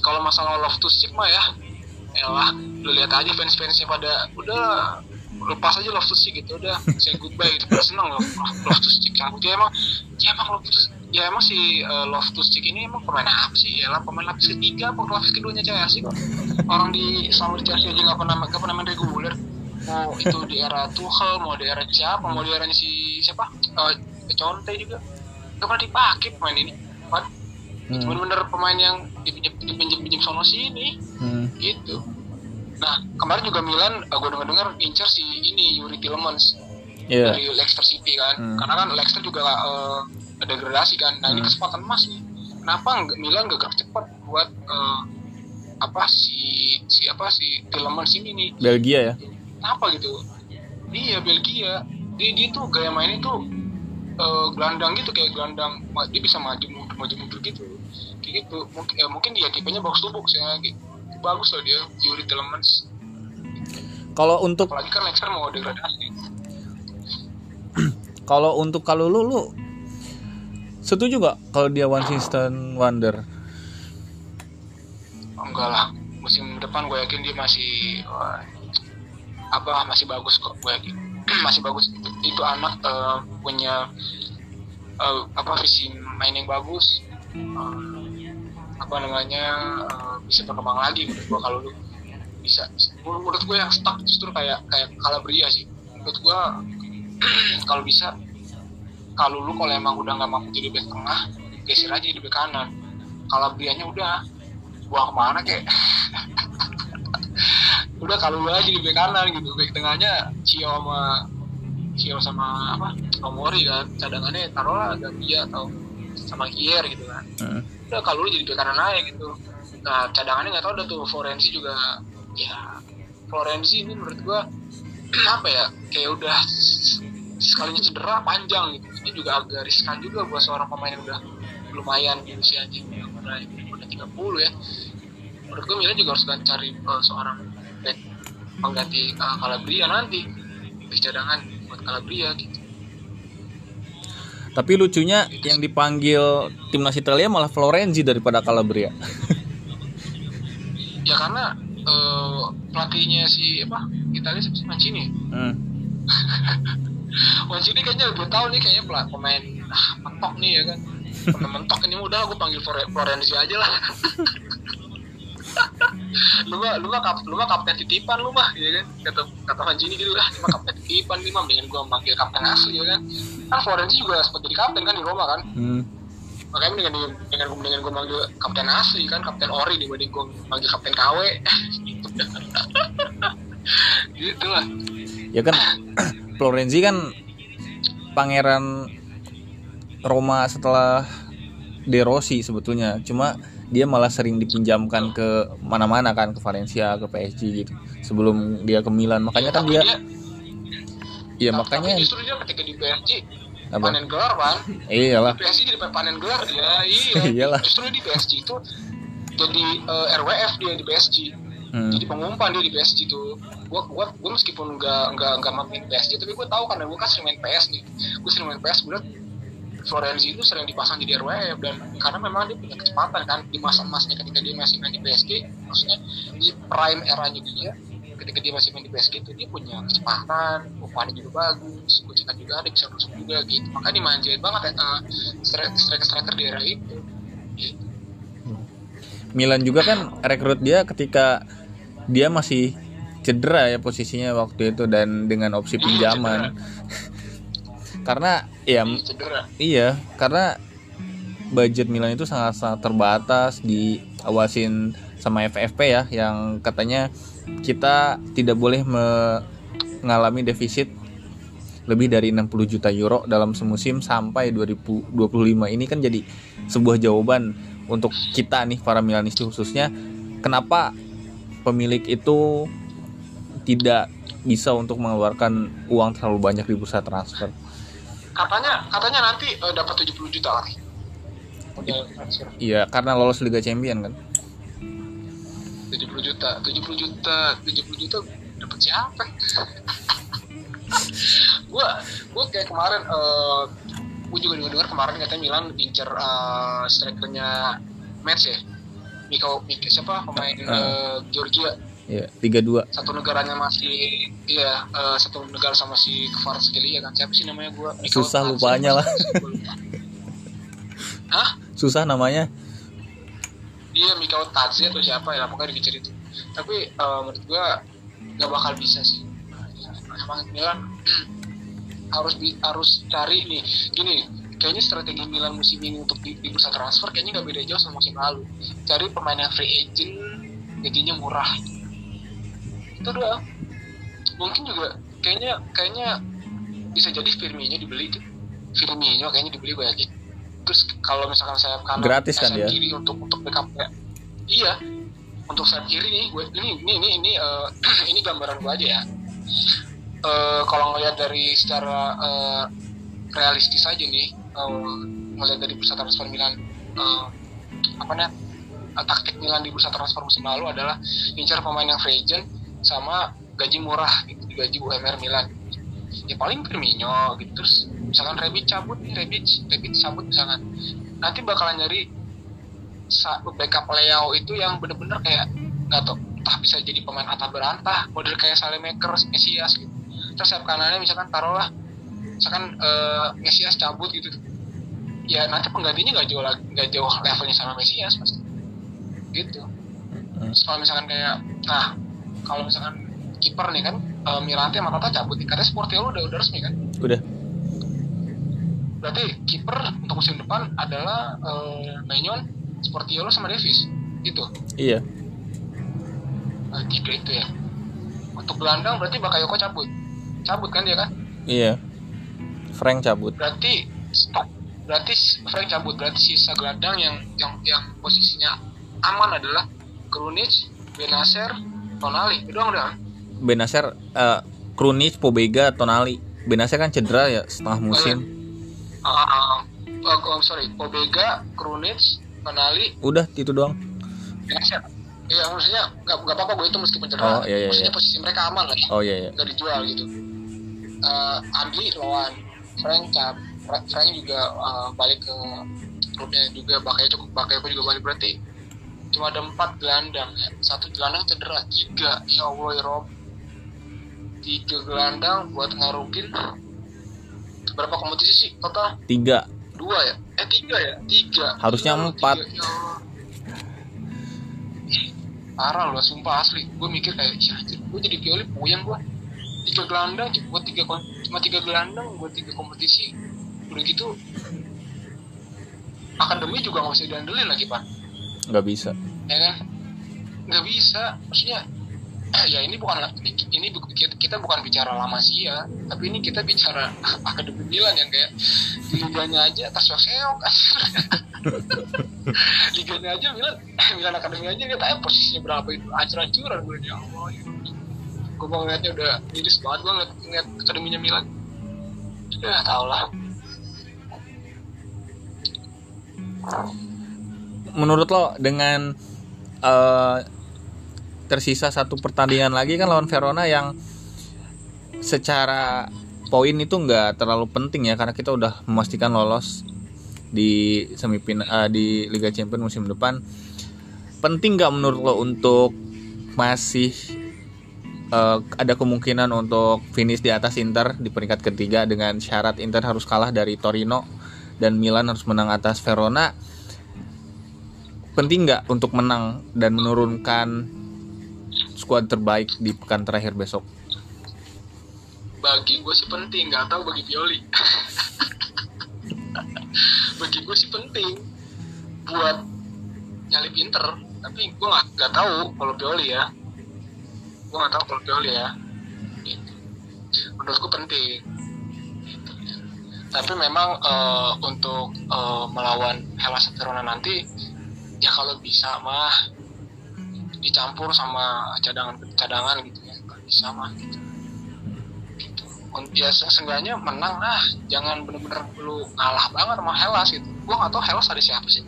Kalau masalah love to stick mah ya elah lu lihat aja fans-fansnya pada udah lepas aja love to stick gitu udah say goodbye gitu. Pada seneng love to stick cabut ya emang ya emang love to ya emang si uh, love to stick ini emang pemain apa sih? Ya lah pemain lapis ketiga apa lapis keduanya Chelsea kok orang di sama di Chelsea aja nggak pernah nggak pernah main reguler mau itu di era Tuchel mau di era siapa mau di eranya si siapa? Uh, Conte juga. Nggak pernah dipakai pemain ini. Pan Hmm. bener-bener pemain yang dipinjam dipinjam pinjam sono sini. Hmm. gitu nah kemarin juga Milan uh, gue dengar dengar incer si ini Yuri Tillemans Iya. dari Leicester City kan. Hmm. karena kan Leicester juga uh, degradasi kan. Nah ini Hmm. kesempatan emas nih. Kenapa Milan gak gerak cepat buat uh, apa si si apa si Tillemans ini nih? Belgia ya? Apa gitu? Iya Belgia. Dia dia tuh gaya mainnya tuh eh, gelandang gitu kayak gelandang dia bisa maju mundur maju mundur gitu. Kayak gitu. Mungkin ya, mungkin dia tipenya box to box ya gitu. Bagus loh dia Yuri Tillemans kalau untuk apalagi kan Leicester mau degradasi. Kalau untuk kalau lu lu setuju gak kalau dia one season wonder? Enggak lah musim depan gue yakin dia masih wah, apa masih bagus kok gue yakin. Masih bagus. Itu, itu anak eh, punya eh, apa visi main yang bagus. Eh, apa namanya eh, bisa berkembang lagi menurut gue kalau lu bisa, menurut gue yang stuck justru kayak kayak Calabria sih. Menurut gue kalau bisa kalau lu kalau emang udah nggak mampu jadi back tengah geser aja di back kanan. Calabrianya udah. Buang ke mana kek? Udah kalau lu aja di bek kanan gitu. Bek tengahnya Cio sama Cio sama apa? Omori kan. Cadangannya taruhlah Gambia atau sama Kier gitu kan. Hmm. Udah kalau lu jadi bek aja gitu. Nah cadangannya nggak tahu udah tuh Florenzi juga ya Florenzi ini menurut gua apa ya kayak udah sekalinya cedera panjang gitu. Ini juga agak riskan juga buat seorang pemain yang udah lumayan di usianya yang udah udah 30 ya. Menurut gue Milan juga harus cari eh, seorang back pengganti uh, Calabria nanti di cadangan buat Calabria gitu tapi lucunya yang dipanggil timnas Italia malah Florenzi daripada Calabria. Ya karena eh, pelatihnya si apa Italia sih? Mancini. Hmm. Mancini kayaknya lebih tahu nih kayaknya pelat pemain ah, mentok nih ya kan. Pemain mentok ini udah gue panggil Flore- Florenzi aja lah lu mah lu mah kap, lu mah kapten titipan lu mah ya kan? Kata kata Mancini gitu lah lu mah kapten titipan nih mah mendingan gue manggil kapten asli ya kan? Kan Florenzi juga sempat jadi kapten kan di Roma kan? Hmm. makanya mendingan dengan mendingan gue manggil kapten asli kan? Kapten ori dibanding gue manggil kapten KW gitu gitu lah. Ya kan Florenzi kan pangeran Roma setelah De Rossi sebetulnya. Cuma dia malah sering dipinjamkan ke mana-mana kan ke Valencia ke PSG gitu sebelum dia ke Milan. Makanya kan Tapi dia ya tapi makanya justru dia ketika di PSG apa? panen gelar kan iyalah. Di PSG jadi panen gelar dia. Iya. Iyalah. justru di PSG itu jadi eh, RWF dia di PSG Hmm. jadi pengumpan dia di PSG tuh. Gua gua gua meskipun nggak nggak nggak main PSG tapi gua tahu karena gua kan sering main PS nih gua sering main PS gue liat Florenzi itu sering dipasang jadi RWF dan karena memang dia punya kecepatan kan di masa emasnya ketika dia masih main di PSG maksudnya di prime eranya dia ketika dia masih main di PSG itu dia punya kecepatan umpannya juga bagus kucikan juga ada bisa rusuk juga gitu. Makanya dimanjain banget ya uh, striker striker di era itu. Gitu. Milan juga kan rekrut dia ketika dia masih cedera ya posisinya waktu itu dan dengan opsi pinjaman karena ya Iya, cedera iya karena budget Milan itu sangat sangat terbatas diawasin sama FFP ya yang katanya kita tidak boleh mengalami defisit lebih dari 60 juta euro dalam semusim sampai 2025 ini kan jadi sebuah jawaban untuk kita nih para Milanisti khususnya kenapa pemilik itu tidak bisa untuk mengeluarkan uang terlalu banyak di bursa transfer. Katanya katanya nanti eh, dapat 70 juta lagi. Iya, karena lolos Liga Champion kan. 70 juta 70 juta 70 juta dapat siapa? Gua gua kayak kemarin eh gua juga dengar kemarin katanya Milan incer eh, strikernya match ya? Miko, Miko siapa? Pemain eh, Georgia Iya, 32. satu negaranya masih iya eh, satu negara sama si Kvaratskhelia kan? Siapa sih namanya gua? Miko Susah lupanya lah. Hah? Susah namanya. dia Mikao Tadze atau siapa ya pokoknya dikicer itu. Tapi eh, menurut gua nggak bakal bisa sih. Emang Milan harus di, harus cari nih. Gini kayaknya strategi Milan musim ini untuk di, di bursa transfer kayaknya nggak beda jauh sama musim lalu. Cari pemain yang free agent gajinya murah itu doang. Mungkin juga kayaknya kayaknya bisa jadi Firmino dibeli tuh. Firmino kayaknya dibeli banyak. Terus kalau misalkan saya kanan Gratis kan dia? kiri untuk untuk backup ya. Iya. Untuk sayap kiri nih gue ini ini ini ini, eh, ini gambaran gue aja ya. Eh, kalau ngelihat dari secara eh, realistis aja nih ngelihat dari bursa transfer Milan eh, apa namanya eh, taktik Milan di bursa transfer musim lalu adalah incar pemain yang free agent sama gaji murah gitu gaji UMR Milan. Ya paling Firmino gitu terus misalkan Rebic cabut nih Rebic Rebic cabut misalkan. Nanti bakalan nyari backup Leo itu yang bener-bener kayak nggak tau entah bisa jadi pemain atah berantah model kayak Salemakers Mesias gitu. Terus sayap kanannya misalkan taruhlah misalkan eh, Mesias cabut gitu. Ya nanti penggantinya nggak jauh lagi nggak jauh levelnya sama Mesias pasti. Gitu. Terus kalau misalkan kayak nah kalau misalkan kiper nih kan eh, Mirante sama Tata cabut nih katanya Sportiolo udah udah resmi kan Udah. berarti kiper untuk musim depan adalah eh, Maignan, Sportiolo sama Davis gitu Iya. nah, tiga itu ya untuk gelandang berarti Bakayoko cabut cabut kan dia kan Iya. Frank cabut. berarti stop berarti Frank cabut berarti sisa gelandang yang yang yang posisinya aman adalah Krunic, Benacer, Tonali itu doang udah Benacer eh Krunic, Pobega, Tonali. Benacer kan cedera ya setengah musim. Ah, ah, ah. oh, sorry Pobega, Krunic, Tonali, Udah itu doang. Benacer Iya maksudnya nggak nggak apa-apa gue itu meskipun cedera Oh, iya, iya, maksudnya iya. posisi mereka aman lah ya Oh iya iya. nggak dijual gitu uh, Adli lawan Frank cap Fra- Frank juga uh, balik ke klubnya juga Bakayoko cukup Bakayoko juga balik berarti cuma ada empat gelandang ya. Satu gelandang cedera tiga. Ya Allah ya Rob. Tiga gelandang buat ngarukin. Berapa kompetisi sih total? Tiga. dua ya? Eh tiga ya? Tiga. Harusnya Tiga, empat. tiga, ya parah loh sumpah asli. Gue mikir kayak "Ih, anjir gue jadi pioli puyeng gue tiga gelandang buat tiga cuma tiga gelandang buat tiga kompetisi. Udah gitu akademi juga nggak bisa diandelin lagi pak Nggak bisa. ya kan nggak bisa. Maksudnya eh, ya ini bukan ini kita, bukan bicara lama sih ya. Tapi ini kita bicara akademi Milan yang kayak liganya aja terseok-seok liganya aja Milan Milan akademi aja kita tahu posisinya berapa itu. Ancur-ancuran gue ya Allah ya. gue mau ngeliatnya udah miris banget gue ngeliat, ngeliat akademinya Milan. Ya tau lah Menurut lo dengan eh, tersisa satu pertandingan lagi kan lawan Verona yang secara poin itu nggak terlalu penting ya karena kita udah memastikan lolos di semifinal uh, di Liga Champions musim depan. Penting nggak menurut lo untuk masih uh, ada kemungkinan untuk finish di atas Inter di peringkat ketiga dengan syarat Inter harus kalah dari Torino dan Milan harus menang atas Verona penting nggak untuk menang dan menurunkan skuad terbaik di pekan terakhir besok bagi gue sih penting nggak tahu bagi Pioli bagi gue sih penting buat nyalip Inter tapi gue nggak tahu kalau Pioli ya gue nggak tahu kalau Pioli ya gitu. menurutku penting gitu. tapi memang uh, untuk uh, melawan Hellas Verona nanti ya kalau bisa mah dicampur sama cadangan cadangan gitu ya. Kalau bisa mah gitu. Ya seenggaknya menang lah jangan bener-bener lu ngalah banget sama Hellas gitu. Gue gak tau Hellas ada siapa sih.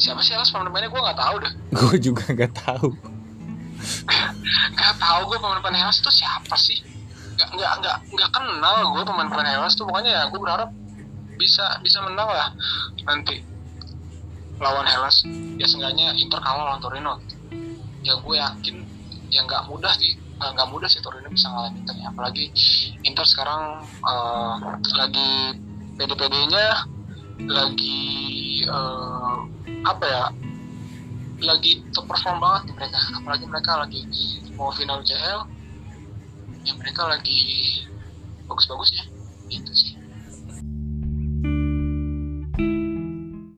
Siapa sih Hellas pemain-pemainnya gue gak tahu dah. Gue juga gak tahu. Gak tahu gue pemain-pemain Hellas itu siapa sih. Gak nggak nggak nggak kenal gue pemain-pemain Hellas tuh. Pokoknya ya gue berharap bisa bisa menang lah nanti lawan Hellas ya seenggaknya Inter kalah lawan Torino. Ya gue yakin ya nggak mudah sih nggak mudah sih Torino bisa ngalahin Inter ya. apalagi Inter sekarang uh, lagi PD-PD-nya lagi uh, apa ya lagi top perform banget mereka. Apalagi mereka lagi mau final CL ya mereka lagi bagus-bagus ya. Itu sih